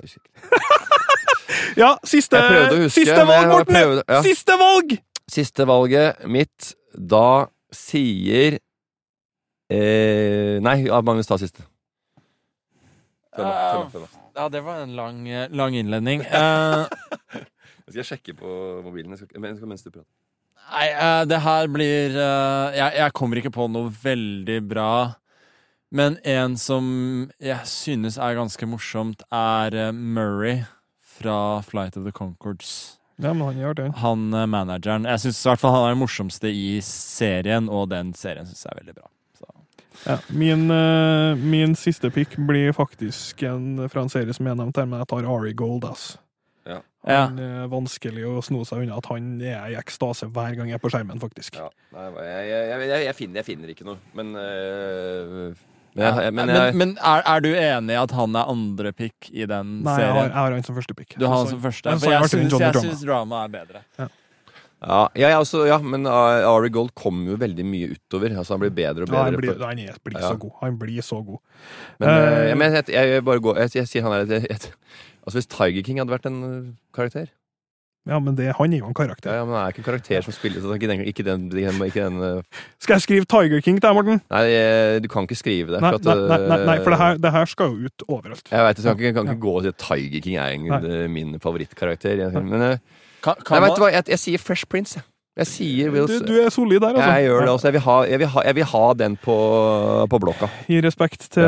Ja, siste,
Jeg prøvde å huske,
siste valg,
jeg
Morten!
prøvde- ja.
Siste valg!
Siste valget mitt, da sier eh, Nei, ja, Magnus, ta siste. Følg følg følg.
Ja, det var en lang, eh, lang innledning. Eh,
Skal jeg sjekke på mobilen jeg skal, men- mens du prater?
Nei, eh, det her blir eh, jeg, jeg kommer ikke på noe veldig bra. Men en som jeg synes er ganske morsomt, er eh, Murray fra Flight of the Concords.
Ja, men han gjør det.
Han manageren. Jeg syns i hvert fall han er den morsomste i serien, og den serien syns jeg er veldig bra. Så.
Ja, min, min siste pick blir faktisk en, fra en serie som jeg nevnte her, men jeg tar Ari Gold, ass.
Ja.
Han er vanskelig å sno seg unna at han er i ekstase hver gang jeg er på skjermen, faktisk.
Ja, nei, jeg, jeg, jeg, finner, jeg finner ikke noe, men øh, Men, jeg, men
men,
jeg,
men er, er du enig i at han er andre pick i den
Nei, jeg har, jeg har han som første pick.
Du har han som første? For jeg
Martin
syns, jeg
Drama.
syns drama er bedre.
ja, jeg også, ja, men uh, Ari Gold kommer jo veldig mye utover. Altså Han blir bedre og
Ja, han blir,
for-
han er, blir
Ja.
så god. Han blir så god.
Men,
uh,
jeg, men jeg, jeg, jeg bare går Jeg, jeg sier han er et, et Altså Hvis Tiger King hadde vært en uh, karakter
Ja, men det, han er jo en karakter.
Ja, ja, men han er ikke en karakter som spiller så ikke den, ikke den, ikke den, ikke den uh,
Skal jeg skrive Tiger King til deg, Morten?
Nei, eh, du kan ikke skrive det.
Nei,
for at,
nei, nei, nei, nei, for det her, det her skal jo ut overalt.
Jeg vet, jeg kan ikke, kan
Ja.
ikke gå og si at Tiger King er en, min favorittkarakter. i Men uh,
Kan,
nei, vet du hva, jeg, jeg sier Fresh Prince. Jeg, jeg sier Will
Du, du er solid der, altså.
Jeg gjør det også. Jeg vil ha, jeg vil ha, jeg vil ha den på, på blokka.
Gi respekt til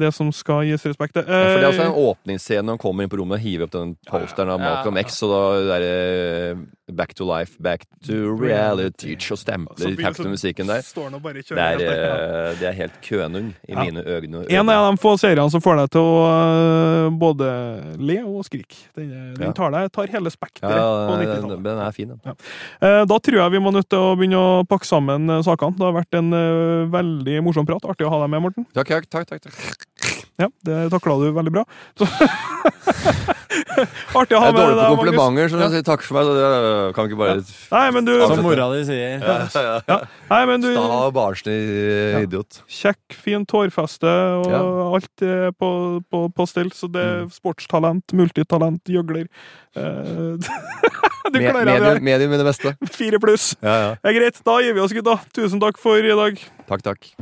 det som skal gis respekt til.
Ja, for det er også
Eh,
en åpningsscene når han kommer inn på rommet og hiver opp den posteren av
Ja.
Malcolm X, og da det er Back to life, back to reality Og stempler
blir det
tapte musikken der. Det er.
Ja.
eh, det er helt kønung i
Ja.
mine øyne.
En av de få seriene som får deg til å uh, både le og skrike. Den, den tar, deg, tar hele spekteret
ja,
på
den,
90-tallet.
den er fin, den.
Eh, Da tror jeg vi må nødt til å begynne å pakke sammen eh, sakene. Det har vært en eh, veldig morsom prat. Artig å ha deg med, Morten.
Takk, takk, takk, takk.
Ja, Det takla du veldig bra. Så Artig å
Jeg er dårlig på
Magnus.
komplimenter, så jeg sier takk for meg. Så det kan ikke bare
Nei, men du,
som mora di sier.
ja, ja.
nei, men du
Sta og barnslig
Ja.
idiot.
Kjekk, fin tårfeste, og
Ja.
alt er på, på, på stell. Så det er
Mm.
sportstalent, multitalent, gjøgler. Eh, du klarer det
Medium, i det beste.
Fire pluss.
Ja, ja.
Det er greit. Da gir vi oss, gutta. Tusen takk for i dag.
Takk, takk.